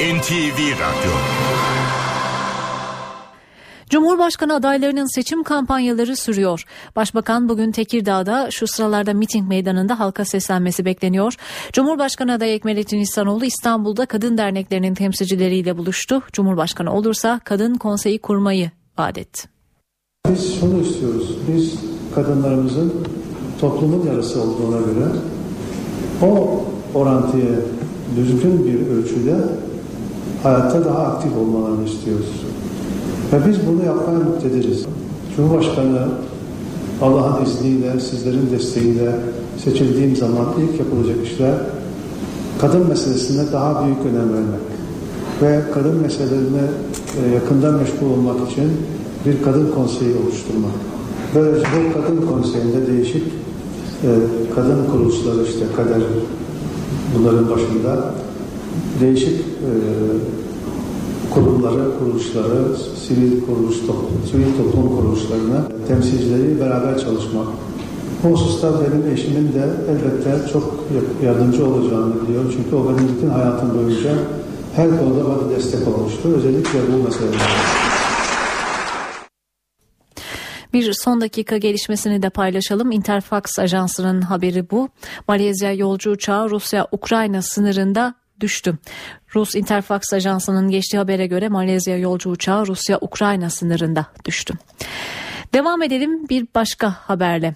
S1: NTV Radyo
S2: Cumhurbaşkanı adaylarının seçim kampanyaları sürüyor. Başbakan bugün Tekirdağ'da şu sıralarda miting meydanında halka seslenmesi bekleniyor. Cumhurbaşkanı adayı Ekmelettin İhsanoğlu İstanbul'da kadın derneklerinin temsilcileriyle buluştu. Cumhurbaşkanı olursa kadın konseyi kurmayı vaat etti.
S18: Biz şunu istiyoruz. Biz kadınlarımızın toplumun yarısı olduğuna göre o orantıya düzgün bir ölçüde hayatta daha aktif olmalarını istiyoruz. Ve biz bunu yapmaya muktediriz. Cumhurbaşkanı Allah'ın izniyle, sizlerin desteğiyle seçildiğim zaman ilk yapılacak işler kadın meselesine daha büyük önem vermek ve kadın meselelerine e, yakından meşgul olmak için bir kadın konseyi oluşturmak. Böylece bu kadın konseyinde değişik e, kadın kuruluşları işte kader bunların başında değişik e, kurumları, kuruluşları, sivil kuruluş, sivil toplum kuruluşlarına temsilcileri beraber çalışmak. Bu hususta benim eşimin de elbette çok yardımcı olacağını biliyorum. Çünkü o benim bütün hayatım boyunca her konuda bana destek olmuştu. Özellikle bu meselede.
S2: Bir son dakika gelişmesini de paylaşalım. Interfax ajansının haberi bu. Malezya yolcu uçağı Rusya-Ukrayna sınırında düştü. Rus Interfax ajansının geçtiği habere göre Malezya yolcu uçağı Rusya-Ukrayna sınırında düştü. Devam edelim bir başka haberle.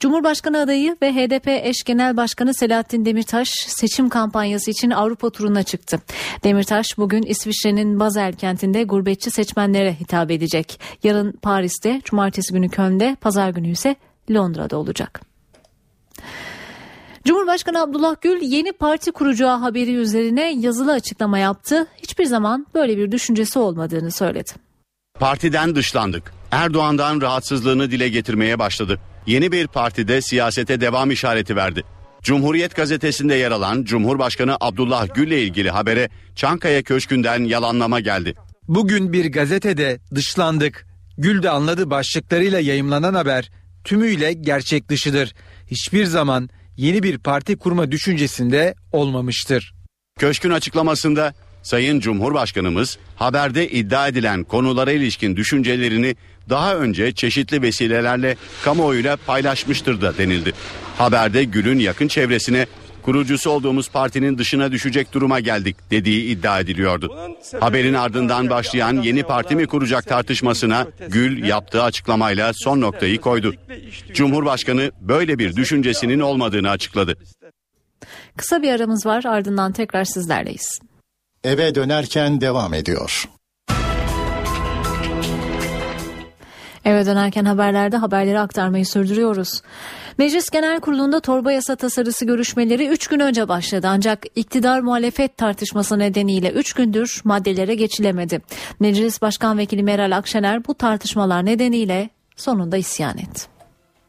S2: Cumhurbaşkanı adayı ve HDP eş genel başkanı Selahattin Demirtaş seçim kampanyası için Avrupa turuna çıktı. Demirtaş bugün İsviçre'nin Basel kentinde gurbetçi seçmenlere hitap edecek. Yarın Paris'te, cumartesi günü Köln'de, pazar günü ise Londra'da olacak. Cumhurbaşkanı Abdullah Gül yeni parti kuracağı haberi üzerine yazılı açıklama yaptı. Hiçbir zaman böyle bir düşüncesi olmadığını söyledi.
S6: Partiden dışlandık. Erdoğan'dan rahatsızlığını dile getirmeye başladı. Yeni bir partide siyasete devam işareti verdi. Cumhuriyet gazetesinde yer alan Cumhurbaşkanı Abdullah Gül'le ilgili habere Çankaya Köşkü'nden yalanlama geldi.
S7: Bugün bir gazetede dışlandık, Gül de anladı başlıklarıyla yayımlanan haber tümüyle gerçek dışıdır. Hiçbir zaman yeni bir parti kurma düşüncesinde olmamıştır.
S6: Köşkün açıklamasında Sayın Cumhurbaşkanımız haberde iddia edilen konulara ilişkin düşüncelerini daha önce çeşitli vesilelerle kamuoyuyla paylaşmıştır da denildi. Haberde Gül'ün yakın çevresine kurucusu olduğumuz partinin dışına düşecek duruma geldik dediği iddia ediliyordu. Haberin ardından başlayan yeni parti mi kuracak tartışmasına Gül yaptığı açıklamayla son noktayı koydu. Cumhurbaşkanı böyle bir düşüncesinin olmadığını açıkladı.
S2: Kısa bir aramız var ardından tekrar sizlerleyiz.
S9: Eve dönerken devam ediyor.
S2: Eve dönerken haberlerde haberleri aktarmayı sürdürüyoruz. Meclis Genel Kurulu'nda torba yasa tasarısı görüşmeleri 3 gün önce başladı ancak iktidar muhalefet tartışması nedeniyle 3 gündür maddelere geçilemedi. Meclis Başkan Vekili Meral Akşener bu tartışmalar nedeniyle sonunda isyan etti.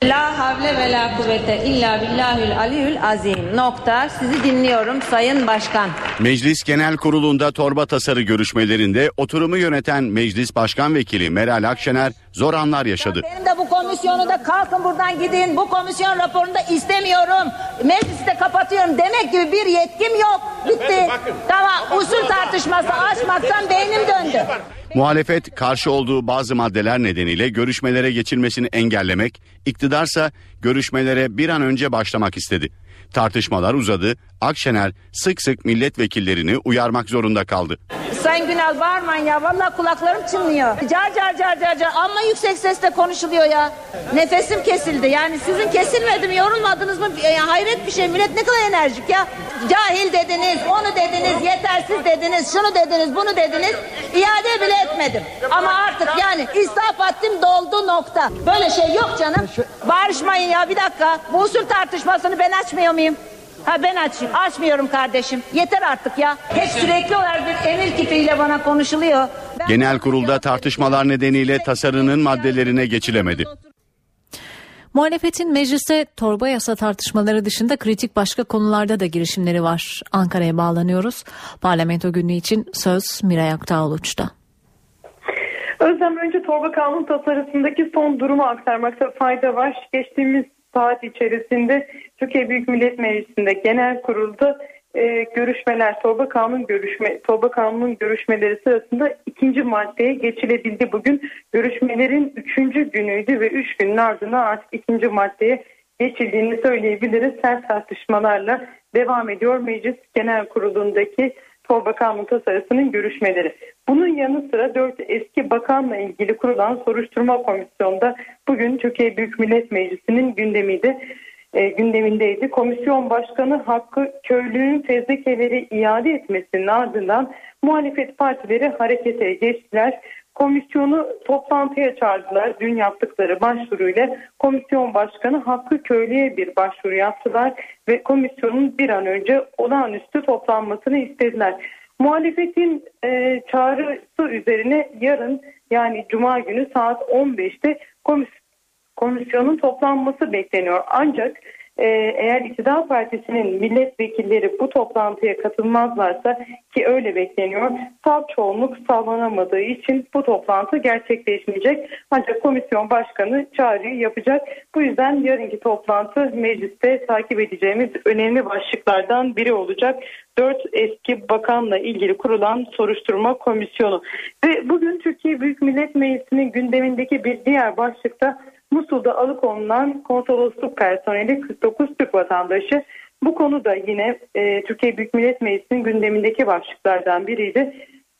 S8: La havle ve la kuvvete illa billahül aliyyül azim. Nokta. Sizi dinliyorum Sayın Başkan.
S6: Meclis Genel Kurulu'nda torba tasarı görüşmelerinde oturumu yöneten Meclis Başkan Vekili Meral Akşener zor anlar yaşadı.
S8: Benim de bu komisyonu da kalkın buradan gidin. Bu komisyon raporunu da istemiyorum. Meclisi de kapatıyorum demek gibi bir yetkim yok. Bitti. Tamam usul tartışması açmaktan beynim döndü.
S6: Muhalefet karşı olduğu bazı maddeler nedeniyle görüşmelere geçilmesini engellemek, iktidarsa görüşmelere bir an önce başlamak istedi. Tartışmalar uzadı, Akşener sık sık milletvekillerini uyarmak zorunda kaldı.
S8: Sayın Günal bağırmayın ya. Vallahi kulaklarım çınlıyor. Car car car car car. Ama yüksek sesle konuşuluyor ya. Nefesim kesildi. Yani sizin kesilmedi mi? Yorulmadınız mı? Ya hayret bir şey. Millet ne kadar enerjik ya. Cahil dediniz, onu dediniz, yetersiz dediniz, şunu dediniz, bunu dediniz. İade bile etmedim. Ama artık yani israf ettim doldu nokta. Böyle şey yok canım. Bağırışmayın ya bir dakika. Bu usul tartışmasını ben açmıyor muyum? Ha ben açayım. Açmıyorum kardeşim. Yeter artık ya. Hep sürekli olarak bir emir kipiyle bana konuşuluyor. Ben-
S6: Genel kurulda tartışmalar nedeniyle tasarının maddelerine geçilemedi.
S2: Muhalefetin mecliste torba yasa tartışmaları dışında kritik başka konularda da girişimleri var. Ankara'ya bağlanıyoruz. Parlamento günü için söz Miray Aktağuluç'ta.
S19: Özlem önce torba kanun tasarısındaki son durumu aktarmakta fayda var. Geçtiğimiz saat içerisinde Türkiye Büyük Millet Meclisi'nde genel kurulda e, görüşmeler, torba kanun görüşme, torba kanunun görüşmeleri sırasında ikinci maddeye geçilebildi. Bugün görüşmelerin üçüncü günüydü ve üç günün ardından artık ikinci maddeye geçildiğini söyleyebiliriz. Sert tartışmalarla devam ediyor Meclis Genel Kurulu'ndaki torba kanun tasarısının görüşmeleri. Bunun yanı sıra dört eski bakanla ilgili kurulan soruşturma komisyonda bugün Türkiye Büyük Millet Meclisi'nin gündemiydi. E, gündemindeydi. Komisyon Başkanı Hakkı Köylü'nün fezlekeleri iade etmesinin ardından muhalefet partileri harekete geçtiler. Komisyonu toplantıya çağırdılar. Dün yaptıkları başvuruyla komisyon başkanı Hakkı Köylü'ye bir başvuru yaptılar ve komisyonun bir an önce olağanüstü toplanmasını istediler. Muhalefetin e, çağrısı üzerine yarın yani Cuma günü saat 15'te komis komisyonun toplanması bekleniyor. Ancak eğer iktidar partisinin milletvekilleri bu toplantıya katılmazlarsa ki öyle bekleniyor salt çoğunluk sağlanamadığı için bu toplantı gerçekleşmeyecek. Ancak komisyon başkanı çağrıyı yapacak. Bu yüzden yarınki toplantı mecliste takip edeceğimiz önemli başlıklardan biri olacak. Dört eski bakanla ilgili kurulan soruşturma komisyonu. Ve bugün Türkiye Büyük Millet Meclisi'nin gündemindeki bir diğer başlıkta Musul'da alıkonulan konsolosluk personeli 49 Türk vatandaşı. Bu konu da yine e, Türkiye Büyük Millet Meclisi'nin gündemindeki başlıklardan biriydi.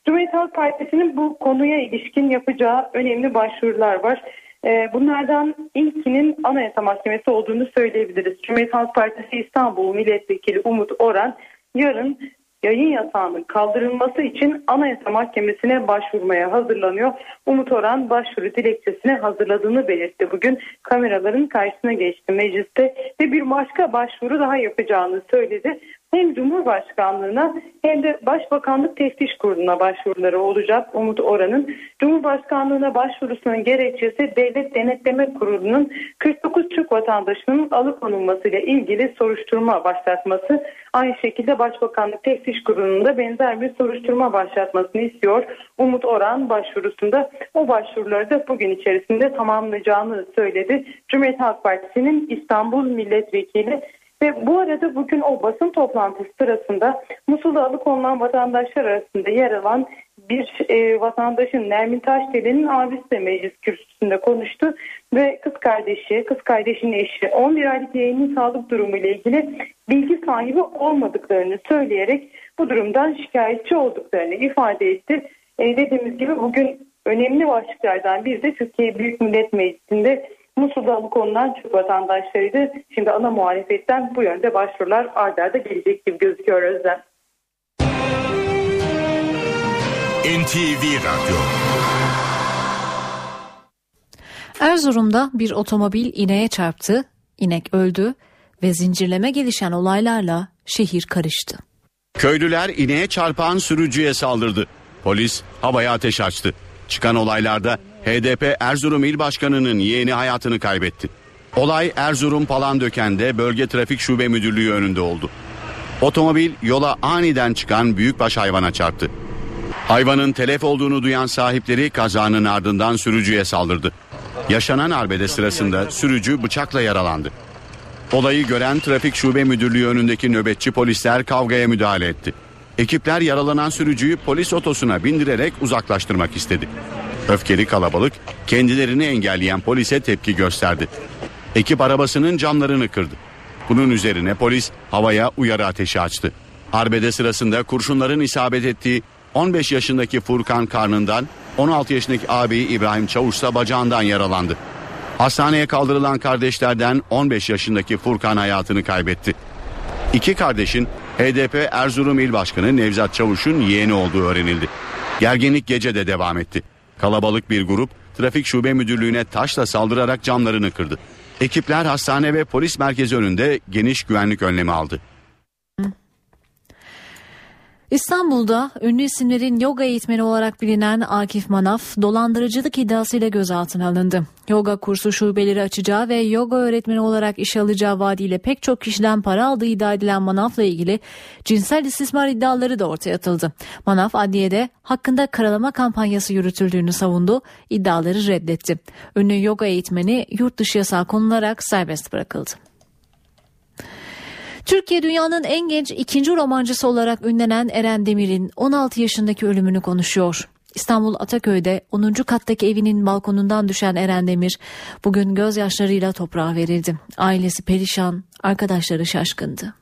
S19: Cumhuriyet Halk Partisi'nin bu konuya ilişkin yapacağı önemli başvurular var. E, bunlardan ilkinin Anayasa Mahkemesi olduğunu söyleyebiliriz. Cumhuriyet Halk Partisi İstanbul Milletvekili Umut Oran yarın yayın yasağının kaldırılması için Anayasa Mahkemesi'ne başvurmaya hazırlanıyor. Umut Oran başvuru dilekçesini hazırladığını belirtti. Bugün kameraların karşısına geçti mecliste ve bir başka başvuru daha yapacağını söyledi. Hem Cumhurbaşkanlığına hem de Başbakanlık Teftiş Kurulu'na başvuruları olacak Umut Oran'ın. Cumhurbaşkanlığına başvurusunun gerekçesi Devlet Denetleme Kurulu'nun 49 Türk vatandaşının alıkonulmasıyla ilgili soruşturma başlatması. Aynı şekilde Başbakanlık Teftiş Kurulu'nun da benzer bir soruşturma başlatmasını istiyor. Umut Oran başvurusunda o başvuruları da bugün içerisinde tamamlayacağını söyledi. Cumhuriyet Halk Partisi'nin İstanbul Milletvekili ve bu arada bugün o basın toplantısı sırasında Musul'da alıkonulan vatandaşlar arasında yer alan bir e, vatandaşın Nermin Taşdelen'in abisi de meclis kürsüsünde konuştu ve kız kardeşi, kız kardeşinin eşi 11 aylık yeğenin sağlık durumu ile ilgili bilgi sahibi olmadıklarını söyleyerek bu durumdan şikayetçi olduklarını ifade etti. E, dediğimiz gibi bugün önemli başlıklardan biri de Türkiye Büyük Millet Meclisi'nde Musul'da alıkonulan Türk vatandaşlarıydı. Şimdi ana muhalefetten bu yönde başvurular ardarda arda gelecek gibi gözüküyor Özlem.
S1: NTV Radyo
S2: Erzurum'da bir otomobil ineğe çarptı, inek öldü ve zincirleme gelişen olaylarla şehir karıştı.
S6: Köylüler ineğe çarpan sürücüye saldırdı. Polis havaya ateş açtı. Çıkan olaylarda HDP Erzurum İl Başkanı'nın yeğeni hayatını kaybetti. Olay Erzurum Palandöken'de Bölge Trafik Şube Müdürlüğü önünde oldu. Otomobil yola aniden çıkan büyükbaş hayvana çarptı. Hayvanın telef olduğunu duyan sahipleri kazanın ardından sürücüye saldırdı. Yaşanan arbede sırasında sürücü bıçakla yaralandı. Olayı gören Trafik Şube Müdürlüğü önündeki nöbetçi polisler kavgaya müdahale etti. Ekipler yaralanan sürücüyü polis otosuna bindirerek uzaklaştırmak istedi. Öfkeli kalabalık kendilerini engelleyen polise tepki gösterdi. Ekip arabasının camlarını kırdı. Bunun üzerine polis havaya uyarı ateşi açtı. Arbede sırasında kurşunların isabet ettiği 15 yaşındaki Furkan karnından 16 yaşındaki abi İbrahim Çavuş ise bacağından yaralandı. Hastaneye kaldırılan kardeşlerden 15 yaşındaki Furkan hayatını kaybetti. İki kardeşin HDP Erzurum İl Başkanı Nevzat Çavuş'un yeğeni olduğu öğrenildi. Gerginlik gece de devam etti. Kalabalık bir grup trafik şube müdürlüğüne taşla saldırarak camlarını kırdı. Ekipler hastane ve polis merkezi önünde geniş güvenlik önlemi aldı.
S2: İstanbul'da ünlü isimlerin yoga eğitmeni olarak bilinen Akif Manaf dolandırıcılık iddiasıyla gözaltına alındı. Yoga kursu şubeleri açacağı ve yoga öğretmeni olarak işe alacağı vaadiyle pek çok kişiden para aldığı iddia edilen Manaf'la ilgili cinsel istismar iddiaları da ortaya atıldı. Manaf adliyede hakkında karalama kampanyası yürütüldüğünü savundu, iddiaları reddetti. Ünlü yoga eğitmeni yurt dışı yasağı konularak serbest bırakıldı. Türkiye dünyanın en genç ikinci romancısı olarak ünlenen Eren Demir'in 16 yaşındaki ölümünü konuşuyor. İstanbul Ataköy'de 10. kattaki evinin balkonundan düşen Eren Demir bugün gözyaşlarıyla toprağa verildi. Ailesi perişan, arkadaşları şaşkındı.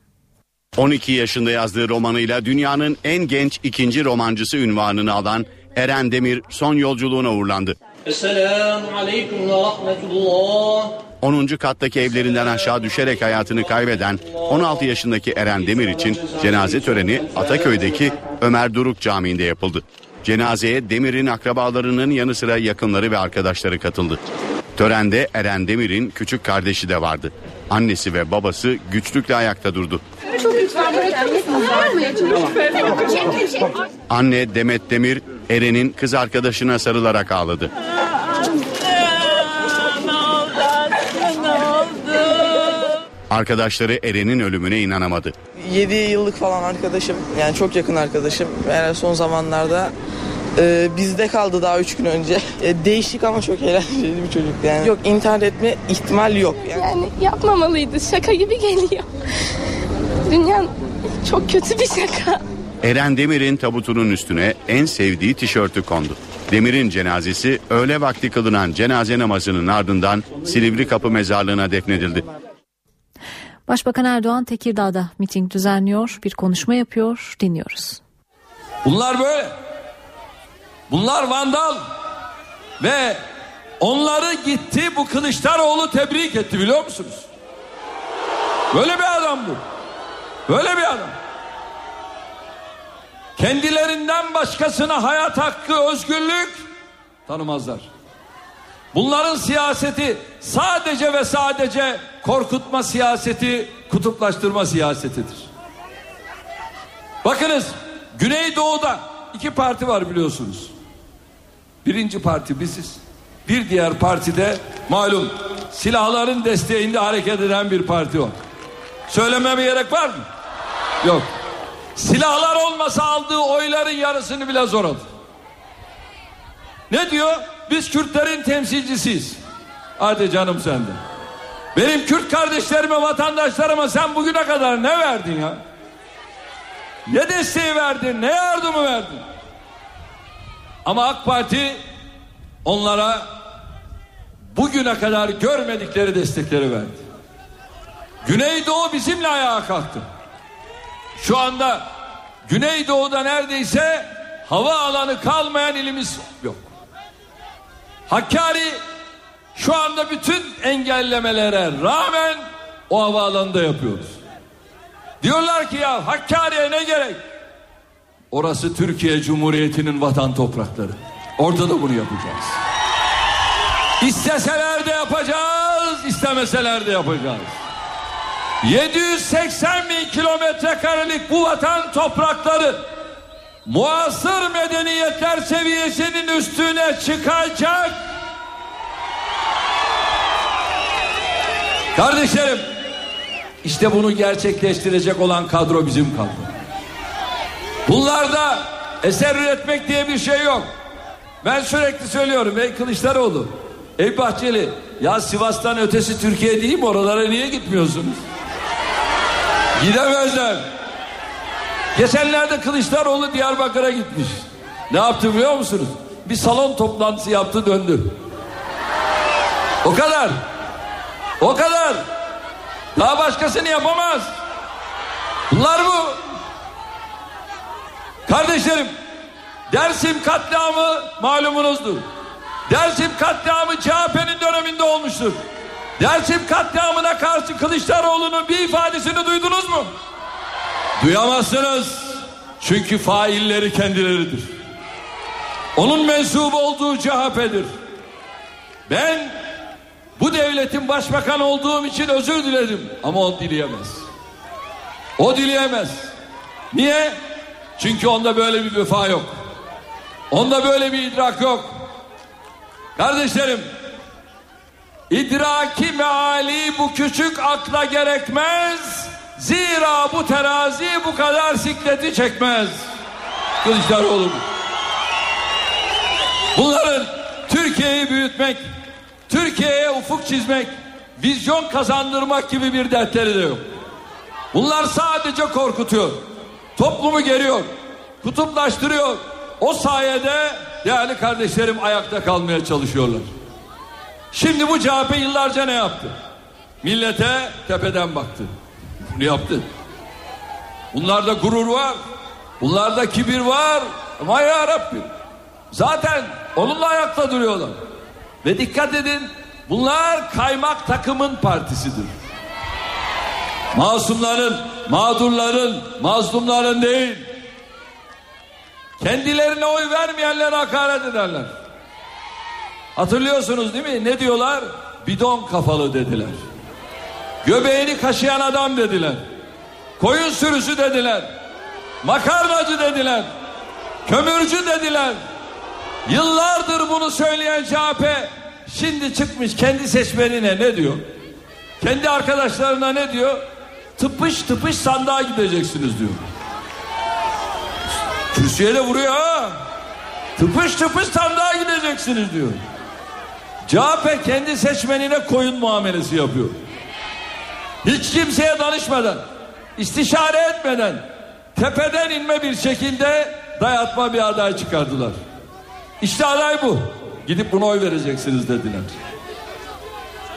S6: 12 yaşında yazdığı romanıyla dünyanın en genç ikinci romancısı ünvanını alan Eren Demir son yolculuğuna uğurlandı. Esselamu Aleyküm ve Rahmetullah. 10. kattaki evlerinden aşağı düşerek hayatını kaybeden 16 yaşındaki Eren Demir için cenaze töreni Ataköy'deki Ömer Duruk Camii'nde yapıldı. Cenazeye Demir'in akrabalarının yanı sıra yakınları ve arkadaşları katıldı. Törende Eren Demir'in küçük kardeşi de vardı. Annesi ve babası güçlükle ayakta durdu. Anne Demet Demir Eren'in kız arkadaşına sarılarak ağladı. Arkadaşları Eren'in ölümüne inanamadı.
S12: 7 yıllık falan arkadaşım yani çok yakın arkadaşım. Yani son zamanlarda e, bizde kaldı daha 3 gün önce. E, değişik ama çok eğlenceli bir çocuk yani. Yok intihar etme ihtimal yok.
S13: Yani, yani yapmamalıydı şaka gibi geliyor. Dünya çok kötü bir şaka.
S6: Eren Demir'in tabutunun üstüne en sevdiği tişörtü kondu. Demir'in cenazesi öğle vakti kılınan cenaze namazının ardından Silivri Kapı Mezarlığı'na defnedildi.
S2: Başbakan Erdoğan Tekirdağ'da miting düzenliyor, bir konuşma yapıyor, dinliyoruz.
S3: Bunlar böyle. Bunlar vandal ve onları gitti bu Kılıçdaroğlu tebrik etti biliyor musunuz? Böyle bir adam bu. Böyle bir adam. Kendilerinden başkasına hayat hakkı, özgürlük tanımazlar. Bunların siyaseti sadece ve sadece korkutma siyaseti, kutuplaştırma siyasetidir. Bakınız Güneydoğu'da iki parti var biliyorsunuz. Birinci parti biziz. Bir diğer partide malum silahların desteğinde hareket eden bir parti var. Söylememe gerek var mı? Yok. Silahlar olmasa aldığı oyların yarısını bile zor aldı. Ne diyor? Biz Kürtlerin temsilcisiyiz. Hadi canım sende. Benim Kürt kardeşlerime, vatandaşlarıma sen bugüne kadar ne verdin ya? Ne desteği verdin, ne yardımı verdin? Ama AK Parti onlara bugüne kadar görmedikleri destekleri verdi. Güneydoğu bizimle ayağa kalktı. Şu anda Güneydoğu'da neredeyse hava alanı kalmayan ilimiz yok. Hakkari şu anda bütün engellemelere rağmen o havaalanında yapıyoruz. Diyorlar ki ya Hakkari'ye ne gerek? Orası Türkiye Cumhuriyeti'nin vatan toprakları. Orada da bunu yapacağız. İsteseler de yapacağız, istemeseler de yapacağız. 780 bin kilometre karelik bu vatan toprakları muasır medeniyetler seviyesinin üstüne çıkacak. Kardeşlerim işte bunu gerçekleştirecek olan kadro bizim kadro. Bunlarda eser üretmek diye bir şey yok. Ben sürekli söylüyorum ey Kılıçdaroğlu, ey Bahçeli ya Sivas'tan ötesi Türkiye değil mi oralara niye gitmiyorsunuz? Gidemezler. Geçenlerde Kılıçdaroğlu Diyarbakır'a gitmiş. Ne yaptı biliyor musunuz? Bir salon toplantısı yaptı döndü. O kadar. O kadar. Daha başkasını yapamaz. Bunlar bu. Kardeşlerim Dersim katliamı malumunuzdur. Dersim katliamı CHP'nin döneminde olmuştur. Dersim katliamına karşı Kılıçdaroğlu'nun bir ifadesini duydunuz mu? Duyamazsınız. Çünkü failleri kendileridir. Onun mensubu olduğu CHP'dir. Ben bu devletin başbakan olduğum için özür diledim. Ama o dileyemez. O dileyemez. Niye? Çünkü onda böyle bir vefa yok. Onda böyle bir idrak yok. Kardeşlerim, idraki meali bu küçük akla gerekmez. Zira bu terazi bu kadar sikleti çekmez. Kılıçdaroğlu. Bunların Türkiye'yi büyütmek, Türkiye'ye ufuk çizmek, vizyon kazandırmak gibi bir dertleri de yok. Bunlar sadece korkutuyor. Toplumu geriyor. Kutuplaştırıyor. O sayede değerli kardeşlerim ayakta kalmaya çalışıyorlar. Şimdi bu CHP yıllarca ne yaptı? Millete tepeden baktı. Bunu yaptı. Bunlarda gurur var. Bunlarda kibir var. Ama ya Rabbi. Zaten onunla ayakta duruyorlar. Ve dikkat edin bunlar kaymak takımın partisidir. Masumların, mağdurların, mazlumların değil. Kendilerine oy vermeyenlere hakaret ederler. Hatırlıyorsunuz değil mi? Ne diyorlar? Bidon kafalı dediler. Göbeğini kaşıyan adam dediler. Koyun sürüsü dediler. Makarnacı dediler. Kömürcü dediler. Yıllardır bunu söyleyen CHP şimdi çıkmış kendi seçmenine ne diyor? Kendi arkadaşlarına ne diyor? Tıpış tıpış sandığa gideceksiniz diyor. Kürsüye de vuruyor ha. Tıpış tıpış sandığa gideceksiniz diyor. CHP kendi seçmenine koyun muamelesi yapıyor. Hiç kimseye danışmadan, istişare etmeden, tepeden inme bir şekilde dayatma bir aday çıkardılar. İşte aday bu. Gidip buna oy vereceksiniz dediler.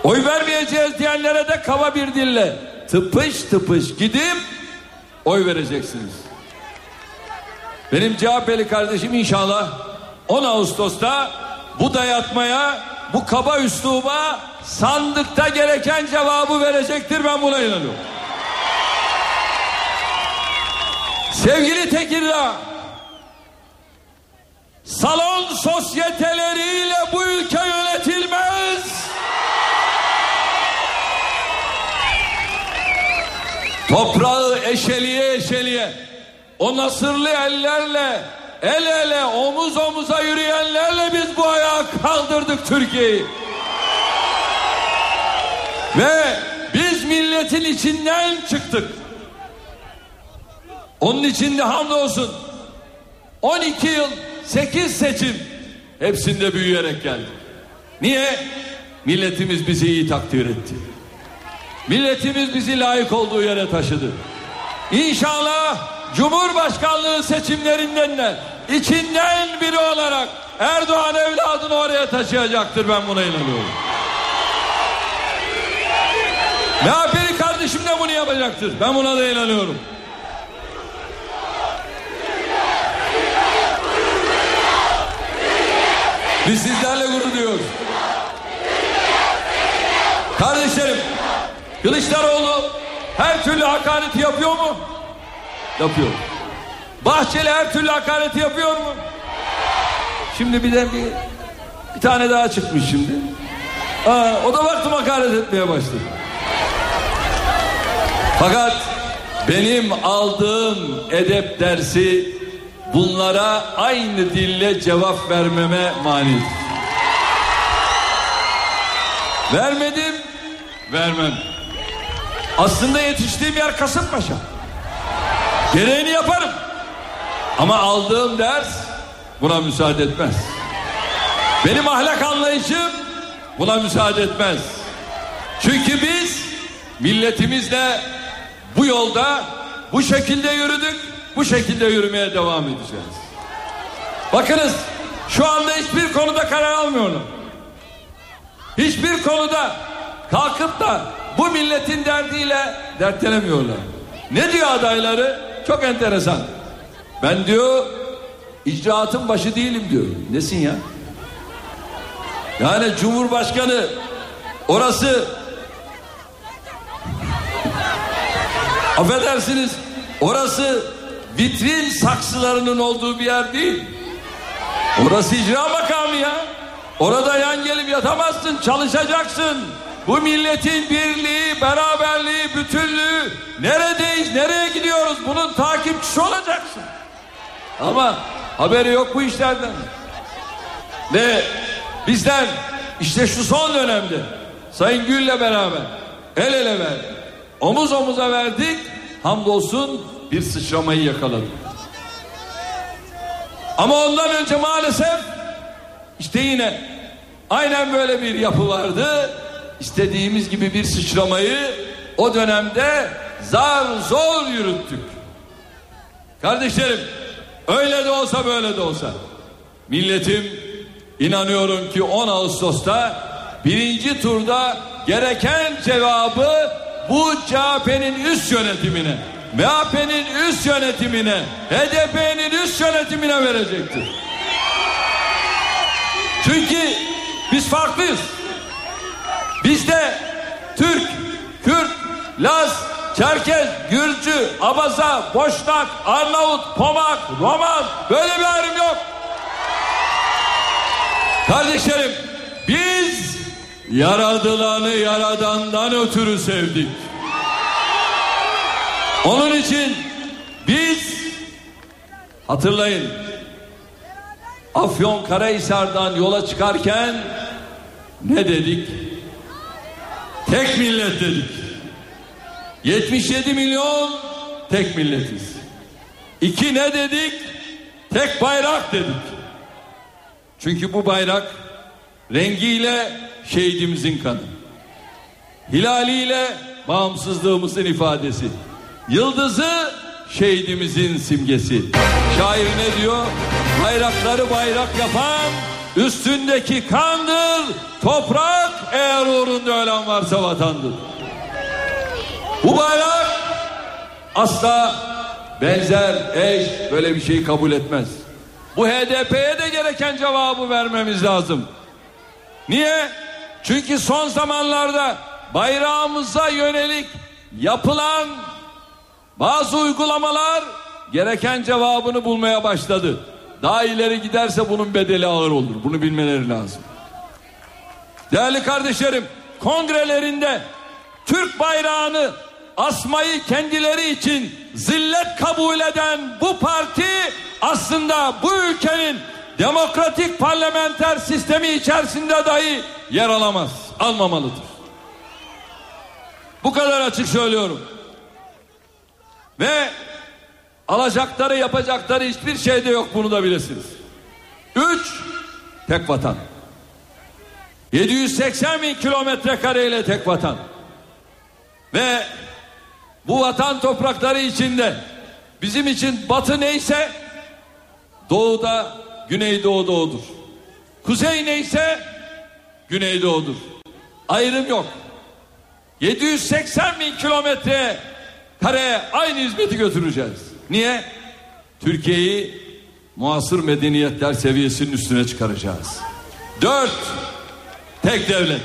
S3: Oy vermeyeceğiz diyenlere de kaba bir dille tıpış tıpış gidip oy vereceksiniz. Benim CHP'li kardeşim inşallah 10 Ağustos'ta bu dayatmaya, bu kaba üsluba sandıkta gereken cevabı verecektir ben buna inanıyorum. Sevgili Tekirdağ, salon sosyeteleriyle bu ülke yönetilmez. Toprağı eşeliye eşeliye o nasırlı ellerle el ele omuz omuza yürüyenlerle biz bu ayağa kaldırdık Türkiye'yi. Ve biz milletin içinden çıktık. Onun için de hamdolsun 12 yıl 8 seçim hepsinde büyüyerek geldik. Niye? Milletimiz bizi iyi takdir etti. Milletimiz bizi layık olduğu yere taşıdı. İnşallah Cumhurbaşkanlığı seçimlerinden de içinden biri olarak Erdoğan evladını oraya taşıyacaktır ben buna inanıyorum. MHP'li kardeşim de bunu yapacaktır. Ben buna da inanıyorum. Biz sizlerle gurur duyuyoruz. Kardeşlerim, Kılıçdaroğlu her türlü hakareti yapıyor mu? Yapıyor. Bahçeli her türlü hakareti yapıyor mu? Şimdi bir de bir, bir tane daha çıkmış şimdi. Aa, o da baktım hakaret etmeye başladı. Fakat benim aldığım edep dersi bunlara aynı dille cevap vermeme mani. Vermedim, vermem. Aslında yetiştiğim yer Kasımpaşa. Gereğini yaparım. Ama aldığım ders buna müsaade etmez. Benim ahlak anlayışım buna müsaade etmez. Çünkü biz milletimizle bu yolda bu şekilde yürüdük, bu şekilde yürümeye devam edeceğiz. Bakınız şu anda hiçbir konuda karar almıyorum. Hiçbir konuda kalkıp da bu milletin derdiyle dertlenemiyorlar. Ne diyor adayları? Çok enteresan. Ben diyor icraatın başı değilim diyor. Nesin ya? Yani Cumhurbaşkanı orası affedersiniz orası vitrin saksılarının olduğu bir yer değil. Orası icra makamı ya. Orada yan gelip yatamazsın, çalışacaksın. Bu milletin birliği, beraberliği, bütünlüğü neredeyiz, nereye gidiyoruz bunun takipçisi olacaksın. Ama haberi yok bu işlerden. Ve bizler işte şu son dönemde Sayın Gül'le beraber el ele verdik. Omuz omuza verdik. Hamdolsun bir sıçramayı yakaladık. Ama ondan önce maalesef işte yine aynen böyle bir yapı vardı. İstediğimiz gibi bir sıçramayı o dönemde zar zor yürüttük. Kardeşlerim öyle de olsa böyle de olsa milletim inanıyorum ki 10 Ağustos'ta birinci turda gereken cevabı bu CHP'nin üst yönetimine MHP'nin üst yönetimine HDP'nin üst yönetimine verecektir. Çünkü biz farklıyız. Bizde Türk, Kürt, Laz, Çerkez, Gürcü, Abaza, Boşnak, Arnavut, Pomak, Roman böyle bir ayrım yok. Kardeşlerim biz yaradılanı yaradandan ötürü sevdik. Onun için biz hatırlayın Afyon Karahisar'dan yola çıkarken ne dedik? Tek millet dedik. 77 milyon tek milletiz. İki ne dedik? Tek bayrak dedik. Çünkü bu bayrak rengiyle şehidimizin kanı. Hilaliyle bağımsızlığımızın ifadesi. Yıldızı şehidimizin simgesi. Şair ne diyor? Bayrakları bayrak yapan üstündeki kandır. Toprak eğer uğrunda ölen varsa vatandır. Bu bayrak asla benzer, eş böyle bir şeyi kabul etmez. Bu HDP'ye de gereken cevabı vermemiz lazım. Niye? Çünkü son zamanlarda bayrağımıza yönelik yapılan bazı uygulamalar gereken cevabını bulmaya başladı. Daha ileri giderse bunun bedeli ağır olur. Bunu bilmeleri lazım. Değerli kardeşlerim, kongrelerinde Türk bayrağını asmayı kendileri için zillet kabul eden bu parti aslında bu ülkenin demokratik parlamenter sistemi içerisinde dahi yer alamaz, almamalıdır. Bu kadar açık söylüyorum. Ve alacakları yapacakları hiçbir şey de yok bunu da bilesiniz. Üç, tek vatan. 780 bin kilometre kareyle tek vatan. Ve bu vatan toprakları içinde bizim için batı neyse doğuda güneydoğuda odur. Kuzey neyse güneydoğudur. Ayrım yok. 780 bin kilometre kareye aynı hizmeti götüreceğiz. Niye? Türkiye'yi muasır medeniyetler seviyesinin üstüne çıkaracağız. Dört, tek devlet.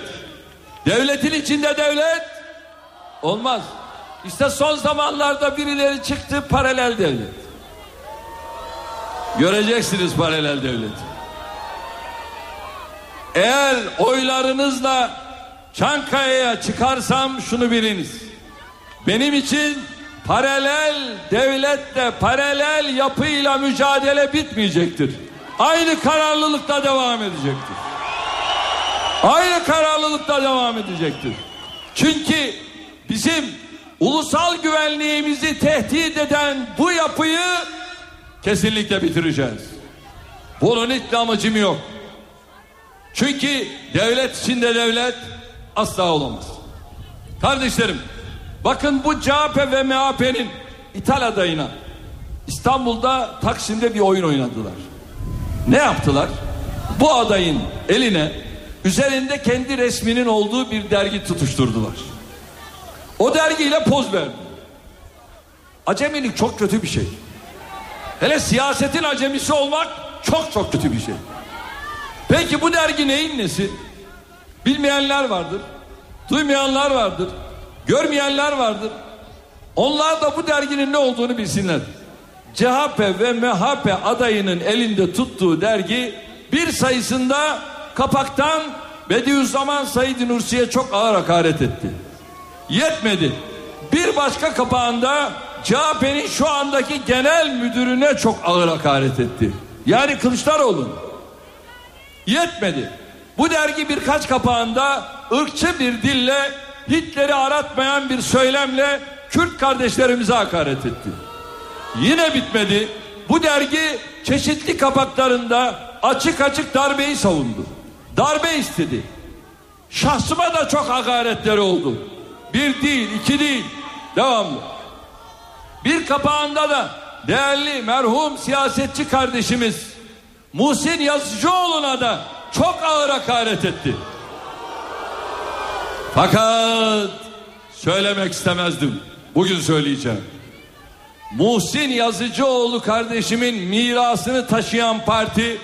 S3: Devletin içinde devlet olmaz. İşte son zamanlarda birileri çıktı paralel devlet. Göreceksiniz paralel devleti. Eğer oylarınızla Çankaya'ya çıkarsam şunu biliniz. Benim için paralel devletle paralel yapıyla mücadele bitmeyecektir. Aynı kararlılıkla devam edecektir. Aynı kararlılıkla devam edecektir. Çünkü bizim ulusal güvenliğimizi tehdit eden bu yapıyı kesinlikle bitireceğiz. Bunun hiç amacım yok. Çünkü devlet içinde devlet asla olamaz. Kardeşlerim bakın bu CHP ve MHP'nin ithal adayına İstanbul'da Taksim'de bir oyun oynadılar. Ne yaptılar? Bu adayın eline üzerinde kendi resminin olduğu bir dergi tutuşturdular. O dergiyle poz verdi. Acemilik çok kötü bir şey. Hele siyasetin acemisi olmak çok çok kötü bir şey. Peki bu dergi neyin nesi? Bilmeyenler vardır. Duymayanlar vardır. Görmeyenler vardır. Onlar da bu derginin ne olduğunu bilsinler. CHP ve MHP adayının elinde tuttuğu dergi bir sayısında kapaktan Bediüzzaman Said Nursi'ye çok ağır hakaret etti. Yetmedi. Bir başka kapağında CHP'nin şu andaki genel müdürüne çok ağır hakaret etti. Yani Kılıçdaroğlu. Yetmedi. Bu dergi birkaç kapağında ırkçı bir dille Hitler'i aratmayan bir söylemle Kürt kardeşlerimize hakaret etti. Yine bitmedi. Bu dergi çeşitli kapaklarında açık açık darbeyi savundu. Darbe istedi. Şahsıma da çok hakaretleri oldu. Bir değil, iki değil. Devamlı. Bir kapağında da değerli merhum siyasetçi kardeşimiz Muhsin Yazıcıoğlu'na da çok ağır hakaret etti. Fakat söylemek istemezdim. Bugün söyleyeceğim. Muhsin Yazıcıoğlu kardeşimin mirasını taşıyan parti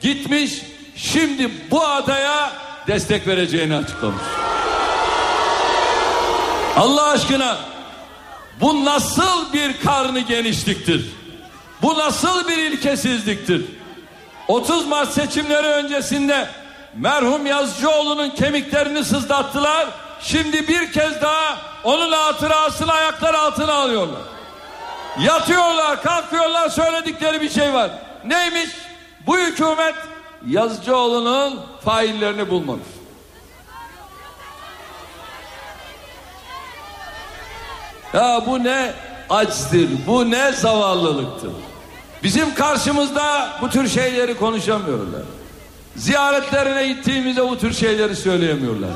S3: gitmiş şimdi bu adaya destek vereceğini açıklamış. Allah aşkına bu nasıl bir karnı genişliktir? Bu nasıl bir ilkesizliktir? 30 Mart seçimleri öncesinde merhum Yazıcıoğlu'nun kemiklerini sızlattılar. Şimdi bir kez daha onun hatırasını ayaklar altına alıyorlar. Yatıyorlar, kalkıyorlar, söyledikleri bir şey var. Neymiş? Bu hükümet Yazıcıoğlu'nun faillerini bulmamış. Ya bu ne açtır, bu ne zavallılıktır. Bizim karşımızda bu tür şeyleri konuşamıyorlar. Ziyaretlerine gittiğimizde bu tür şeyleri söyleyemiyorlar.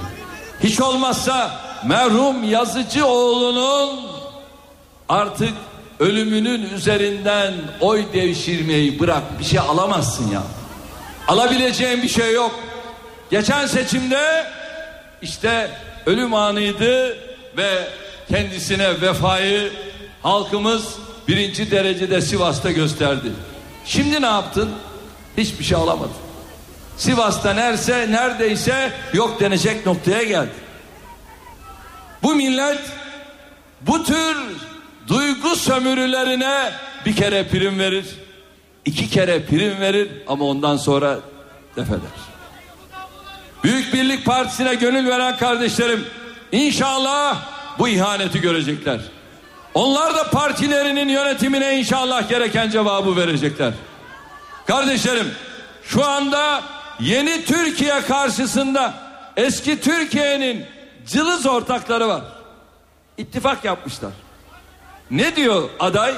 S3: Hiç olmazsa merhum yazıcı oğlunun artık ölümünün üzerinden oy devşirmeyi bırak bir şey alamazsın ya. Alabileceğin bir şey yok. Geçen seçimde işte ölüm anıydı ve kendisine vefayı halkımız birinci derecede Sivas'ta gösterdi. Şimdi ne yaptın? Hiçbir şey alamadın. Sivas'ta nerse neredeyse yok denecek noktaya geldi. Bu millet bu tür duygu sömürülerine bir kere prim verir. iki kere prim verir ama ondan sonra def eder. Büyük Birlik Partisi'ne gönül veren kardeşlerim inşallah bu ihaneti görecekler. Onlar da partilerinin yönetimine inşallah gereken cevabı verecekler. Kardeşlerim şu anda yeni Türkiye karşısında eski Türkiye'nin cılız ortakları var. İttifak yapmışlar. Ne diyor aday?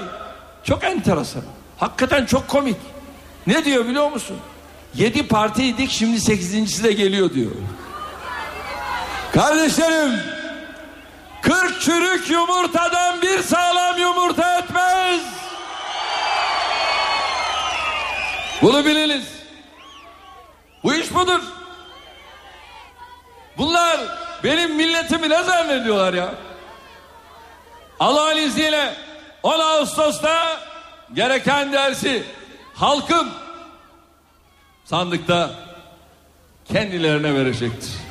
S3: Çok enteresan. Hakikaten çok komik. Ne diyor biliyor musun? Yedi partiydik şimdi sekizincisi de geliyor diyor. Kardeşlerim 40 çürük yumurtadan bir sağlam yumurta etmez. Bunu biliniz. Bu iş budur. Bunlar benim milletimi ne zannediyorlar ya? Allah'ın izniyle 10 Ağustos'ta gereken dersi halkım sandıkta kendilerine verecektir.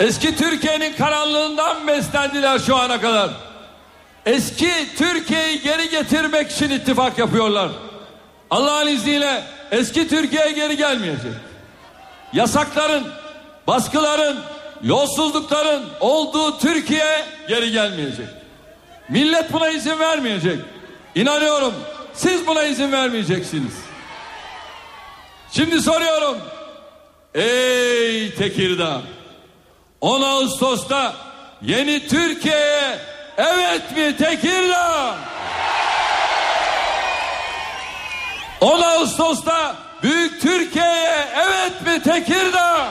S3: Eski Türkiye'nin karanlığından beslendiler şu ana kadar. Eski Türkiye'yi geri getirmek için ittifak yapıyorlar. Allah'ın izniyle eski Türkiye geri gelmeyecek. Yasakların, baskıların, yolsuzlukların olduğu Türkiye geri gelmeyecek. Millet buna izin vermeyecek. İnanıyorum siz buna izin vermeyeceksiniz. Şimdi soruyorum. Ey Tekirdağ 10 Ağustos'ta yeni Türkiye'ye evet mi Tekirdağ? 10 Ağustos'ta Büyük Türkiye'ye evet mi Tekirdağ?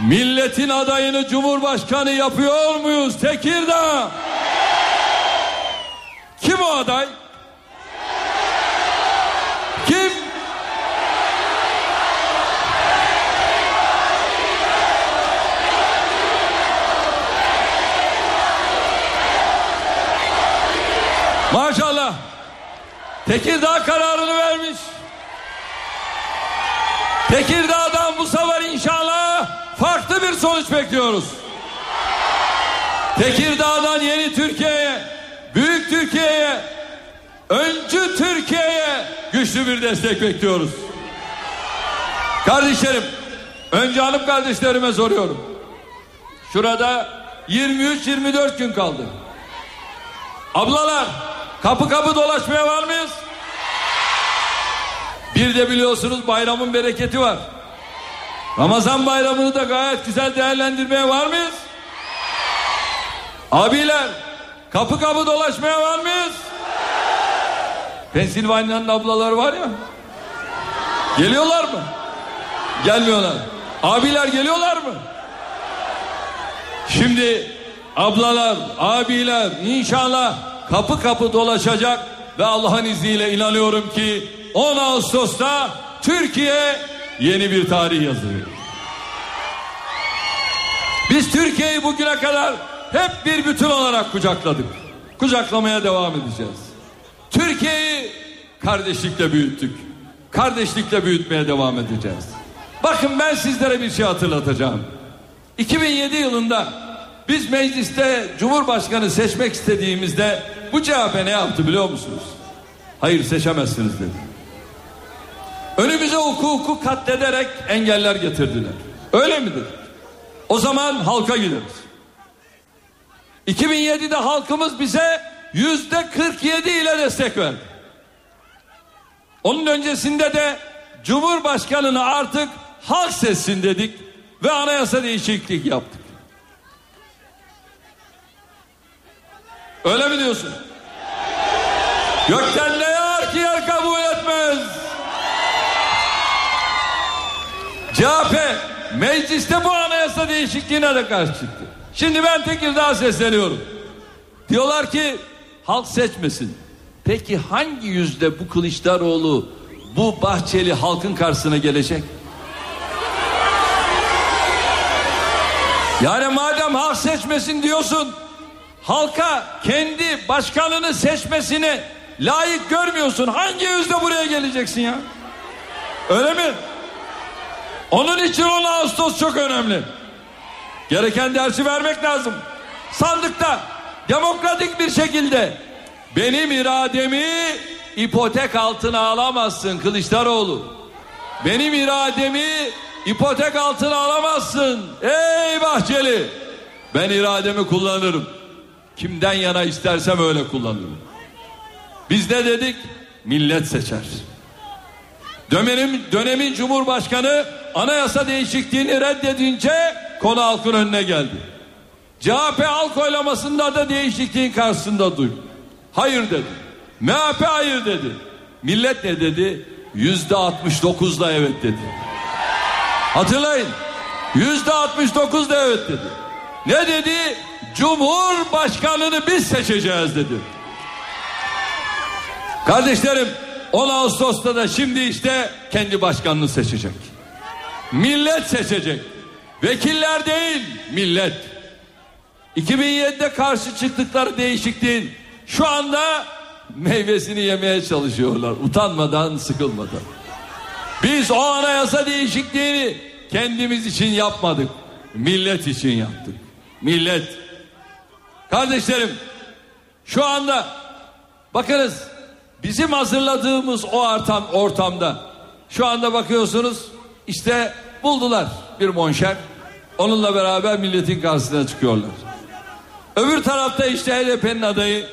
S3: Milletin adayını Cumhurbaşkanı yapıyor muyuz Tekirdağ? Kim o aday? Maşallah. Tekirdağ kararını vermiş. Tekirdağ'dan bu sefer inşallah farklı bir sonuç bekliyoruz. Tekirdağ'dan yeni Türkiye'ye, büyük Türkiye'ye, öncü Türkiye'ye güçlü bir destek bekliyoruz. Kardeşlerim, önce hanım kardeşlerime soruyorum. Şurada 23-24 gün kaldı. Ablalar, kapı kapı dolaşmaya var mıyız? Bir de biliyorsunuz bayramın bereketi var. Ramazan bayramını da gayet güzel değerlendirmeye var mıyız? Abiler kapı kapı dolaşmaya var mıyız? Pensilvanya'nın ablaları var ya. Geliyorlar mı? Gelmiyorlar. Abiler geliyorlar mı? Şimdi ablalar, abiler inşallah kapı kapı dolaşacak ve Allah'ın izniyle inanıyorum ki 10 Ağustos'ta Türkiye yeni bir tarih yazıyor. Biz Türkiye'yi bugüne kadar hep bir bütün olarak kucakladık. Kucaklamaya devam edeceğiz. Türkiye'yi kardeşlikle büyüttük. Kardeşlikle büyütmeye devam edeceğiz. Bakın ben sizlere bir şey hatırlatacağım. 2007 yılında biz mecliste Cumhurbaşkanı seçmek istediğimizde bu CHP ne yaptı biliyor musunuz? Hayır seçemezsiniz dedi. Önümüze hukuku katlederek engeller getirdiler. Öyle midir? O zaman halka gideriz. 2007'de halkımız bize yüzde 47 ile destek verdi. Onun öncesinde de Cumhurbaşkanını artık halk seçsin dedik ve anayasa değişiklik yaptık. Öyle mi diyorsun? Gökten ne yağar ki yer kabul etmez. CHP mecliste bu anayasa değişikliğine de karşı çıktı. Şimdi ben Tekirdağ'a sesleniyorum. Diyorlar ki halk seçmesin. Peki hangi yüzde bu Kılıçdaroğlu bu Bahçeli halkın karşısına gelecek? Yani madem halk seçmesin diyorsun halka kendi başkanını seçmesini layık görmüyorsun. Hangi yüzde buraya geleceksin ya? Öyle mi? Onun için 10 Ağustos çok önemli. Gereken dersi vermek lazım. Sandıkta demokratik bir şekilde benim irademi ipotek altına alamazsın Kılıçdaroğlu. Benim irademi ipotek altına alamazsın. Ey Bahçeli. Ben irademi kullanırım. Kimden yana istersem öyle kullanırım. Biz ne dedik? Millet seçer. Dönemin, dönemin Cumhurbaşkanı anayasa değişikliğini reddedince konu halkın önüne geldi. CHP halk oylamasında da değişikliğin karşısında duy. Hayır dedi. MHP hayır dedi. Millet ne dedi? Yüzde 69'la evet dedi. Hatırlayın. Yüzde 69 da evet dedi. Ne dedi? Cumhurbaşkanını biz seçeceğiz dedi. Kardeşlerim 10 Ağustos'ta da şimdi işte kendi başkanını seçecek. Millet seçecek. Vekiller değil millet. 2007'de karşı çıktıkları değişikliğin şu anda meyvesini yemeye çalışıyorlar. Utanmadan sıkılmadan. Biz o anayasa değişikliğini kendimiz için yapmadık. Millet için yaptık. Millet. Kardeşlerim şu anda bakınız bizim hazırladığımız o ortam, ortamda şu anda bakıyorsunuz işte buldular bir monşer. Onunla beraber milletin karşısına çıkıyorlar. Öbür tarafta işte HDP'nin adayı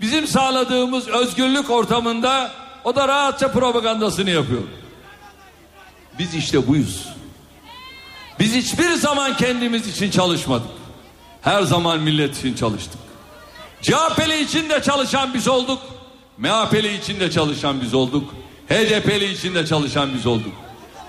S3: bizim sağladığımız özgürlük ortamında o da rahatça propagandasını yapıyor. Biz işte buyuz. Biz hiçbir zaman kendimiz için çalışmadık. Her zaman millet için çalıştık. CHP'li için de çalışan biz olduk. MHP'li için de çalışan biz olduk. HDP'li için de çalışan biz olduk.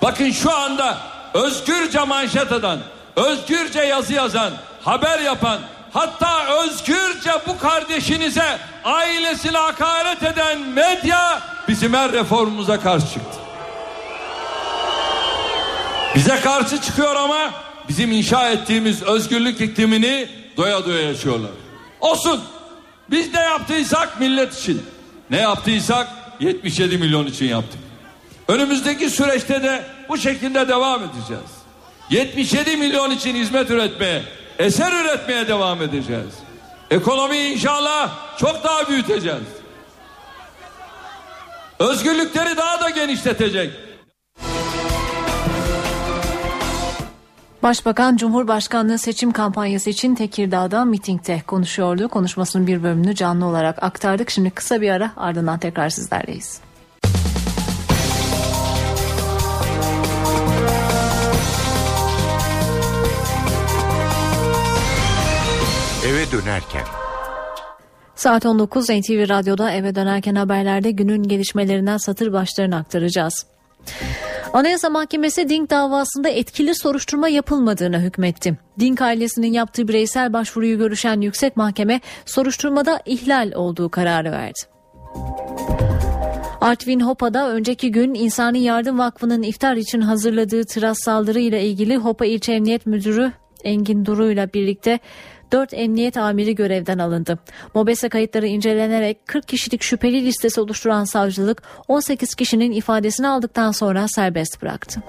S3: Bakın şu anda özgürce manşet atan, özgürce yazı yazan, haber yapan, hatta özgürce bu kardeşinize ailesine hakaret eden medya bizim her reformumuza karşı çıktı. Bize karşı çıkıyor ama bizim inşa ettiğimiz özgürlük iklimini doya doya yaşıyorlar. Olsun. Biz ne yaptıysak millet için. Ne yaptıysak 77 milyon için yaptık. Önümüzdeki süreçte de bu şekilde devam edeceğiz. 77 milyon için hizmet üretmeye, eser üretmeye devam edeceğiz. Ekonomiyi inşallah çok daha büyüteceğiz. Özgürlükleri daha da genişletecek.
S2: Başbakan Cumhurbaşkanlığı seçim kampanyası için Tekirdağ'da mitingde konuşuyordu. Konuşmasının bir bölümünü canlı olarak aktardık. Şimdi kısa bir ara ardından tekrar sizlerleyiz.
S1: Eve dönerken
S2: Saat 19 NTV Radyo'da eve dönerken haberlerde günün gelişmelerinden satır başlarını aktaracağız. Anayasa Mahkemesi Dink davasında etkili soruşturma yapılmadığına hükmetti. Dink ailesinin yaptığı bireysel başvuruyu görüşen yüksek mahkeme soruşturmada ihlal olduğu kararı verdi. Artvin Hopa'da önceki gün İnsani Yardım Vakfı'nın iftar için hazırladığı tıras saldırı ile ilgili Hopa İlçe Emniyet Müdürü Engin Duru ile birlikte 4 emniyet amiri görevden alındı. Mobese kayıtları incelenerek 40 kişilik şüpheli listesi oluşturan savcılık 18 kişinin ifadesini aldıktan sonra serbest bıraktı.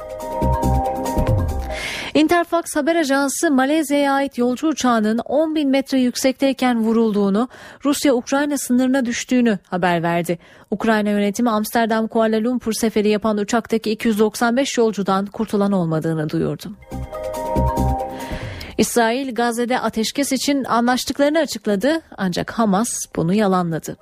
S2: Interfax haber ajansı Malezya'ya ait yolcu uçağının 10 bin metre yüksekteyken vurulduğunu, Rusya-Ukrayna sınırına düştüğünü haber verdi. Ukrayna yönetimi Amsterdam Kuala Lumpur seferi yapan uçaktaki 295 yolcudan kurtulan olmadığını duyurdu. İsrail Gazze'de ateşkes için anlaştıklarını açıkladı ancak Hamas bunu yalanladı.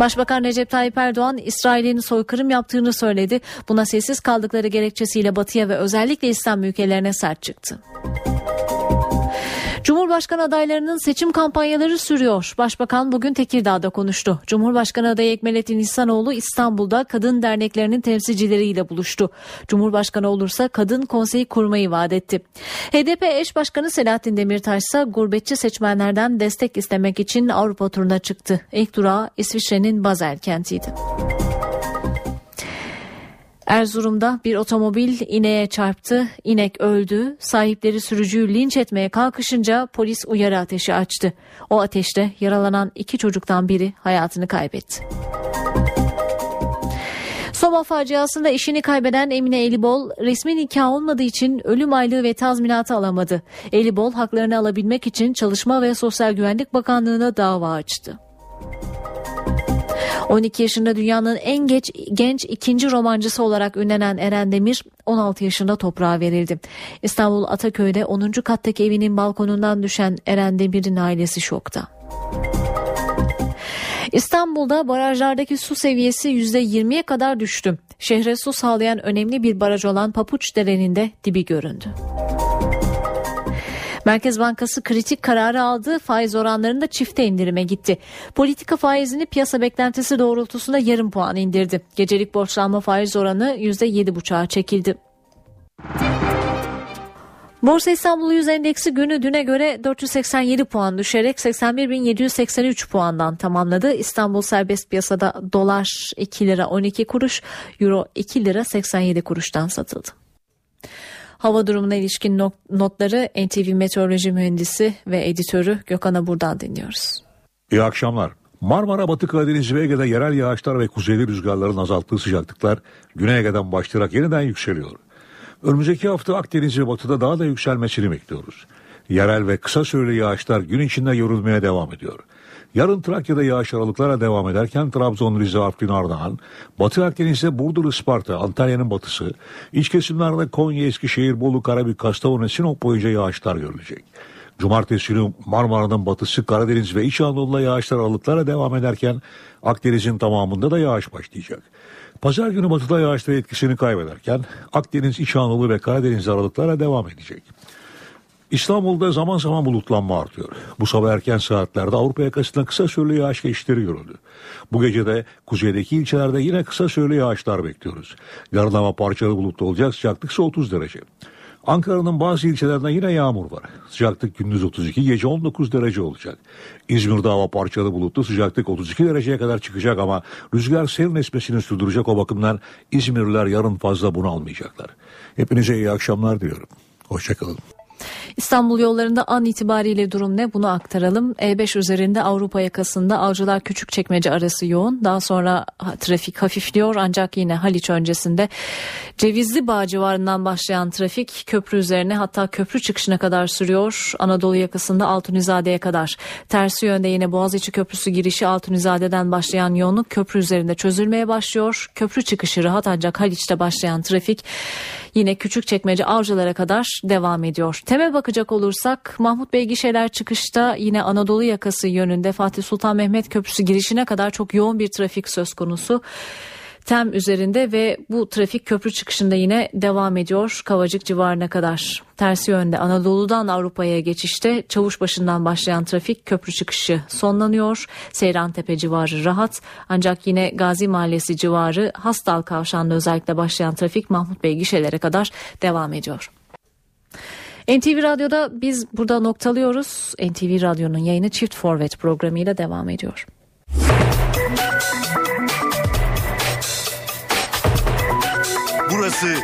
S2: Başbakan Recep Tayyip Erdoğan İsrail'in soykırım yaptığını söyledi. Buna sessiz kaldıkları gerekçesiyle Batı'ya ve özellikle İslam ülkelerine sert çıktı. Cumhurbaşkanı adaylarının seçim kampanyaları sürüyor. Başbakan bugün Tekirdağ'da konuştu. Cumhurbaşkanı adayı Ekmelettin İhsanoğlu İstanbul'da kadın derneklerinin temsilcileriyle buluştu. Cumhurbaşkanı olursa kadın konseyi kurmayı vaat etti. HDP eş başkanı Selahattin Demirtaş ise gurbetçi seçmenlerden destek istemek için Avrupa turuna çıktı. İlk durağı İsviçre'nin Basel kentiydi. Erzurum'da bir otomobil ineğe çarptı. İnek öldü. Sahipleri sürücüyü linç etmeye kalkışınca polis uyarı ateşi açtı. O ateşte yaralanan iki çocuktan biri hayatını kaybetti. Soma faciasında işini kaybeden Emine Elibol resmi nikah olmadığı için ölüm aylığı ve tazminatı alamadı. Elibol haklarını alabilmek için Çalışma ve Sosyal Güvenlik Bakanlığı'na dava açtı. 12 yaşında dünyanın en geç genç ikinci romancısı olarak ünlenen Eren Demir 16 yaşında toprağa verildi. İstanbul Ataköy'de 10. kattaki evinin balkonundan düşen Eren Demir'in ailesi şokta. İstanbul'da barajlardaki su seviyesi %20'ye kadar düştü. Şehre su sağlayan önemli bir baraj olan Papuçdere'nin de dibi göründü. Merkez Bankası kritik kararı aldı. Faiz oranlarında çifte indirime gitti. Politika faizini piyasa beklentisi doğrultusunda yarım puan indirdi. Gecelik borçlanma faiz oranı %7,5'a çekildi. Borsa İstanbul 100 endeksi günü düne göre 487 puan düşerek 81.783 puandan tamamladı. İstanbul serbest piyasada dolar 2 lira 12 kuruş, euro 2 lira 87 kuruştan satıldı. Hava durumuna ilişkin notları NTV Meteoroloji Mühendisi ve Editörü Gökhan Abur'dan dinliyoruz.
S14: İyi akşamlar. Marmara, Batı Karadeniz ve Ege'de yerel yağışlar ve kuzeyli rüzgarların azalttığı sıcaklıklar Güney Ege'den başlayarak yeniden yükseliyor. Önümüzdeki hafta Akdeniz ve Batı'da daha da yükselmesini bekliyoruz. Yerel ve kısa süreli yağışlar gün içinde yorulmaya devam ediyor. Yarın Trakya'da yağış aralıklara devam ederken Trabzon, Rize, Artvin, Ardahan, Batı Akdeniz'de Burdur, Isparta, Antalya'nın batısı, iç kesimlerde Konya, Eskişehir, Bolu, Karabük, Kastamonu, Sinop boyunca yağışlar görülecek. Cumartesi günü Marmara'nın batısı, Karadeniz ve İç Anadolu'da yağışlar aralıklara devam ederken Akdeniz'in tamamında da yağış başlayacak. Pazar günü batıda yağışlar etkisini kaybederken Akdeniz, İç Anadolu ve Karadeniz aralıklara devam edecek. İstanbul'da zaman zaman bulutlanma artıyor. Bu sabah erken saatlerde Avrupa yakasında kısa süreli yağış geçişleri görüldü. Bu gece de kuzeydeki ilçelerde yine kısa süreli yağışlar bekliyoruz. Yarın hava parçalı bulutlu olacak sıcaklık ise 30 derece. Ankara'nın bazı ilçelerinde yine yağmur var. Sıcaklık gündüz 32, gece 19 derece olacak. İzmir'de hava parçalı bulutlu, sıcaklık 32 dereceye kadar çıkacak ama rüzgar serin esmesini sürdürecek o bakımdan İzmirliler yarın fazla bunu almayacaklar. Hepinize iyi akşamlar diliyorum. Hoşçakalın.
S2: İstanbul yollarında an itibariyle durum ne bunu aktaralım. E5 üzerinde Avrupa yakasında Avcılar Küçükçekmece arası yoğun. Daha sonra trafik hafifliyor ancak yine Haliç öncesinde Cevizli Bağ civarından başlayan trafik köprü üzerine hatta köprü çıkışına kadar sürüyor. Anadolu yakasında Altunizade'ye kadar. Tersi yönde yine Boğaziçi Köprüsü girişi Altunizade'den başlayan yoğunluk köprü üzerinde çözülmeye başlıyor. Köprü çıkışı rahat ancak Haliç'te başlayan trafik yine Küçükçekmece Avcılar'a kadar devam ediyor. Teme bakacak olursak Mahmut Bey gişeler çıkışta yine Anadolu yakası yönünde Fatih Sultan Mehmet Köprüsü girişine kadar çok yoğun bir trafik söz konusu. Tem üzerinde ve bu trafik köprü çıkışında yine devam ediyor Kavacık civarına kadar. Tersi yönde Anadolu'dan Avrupa'ya geçişte Çavuşbaşı'ndan başlayan trafik köprü çıkışı sonlanıyor. Seyrantepe civarı rahat ancak yine Gazi Mahallesi civarı Hastal Kavşağı'nda özellikle başlayan trafik Mahmut Bey gişelere kadar devam ediyor. NTV Radyo'da biz burada noktalıyoruz. NTV Radyo'nun yayını Çift Forvet programıyla devam ediyor.
S1: Burası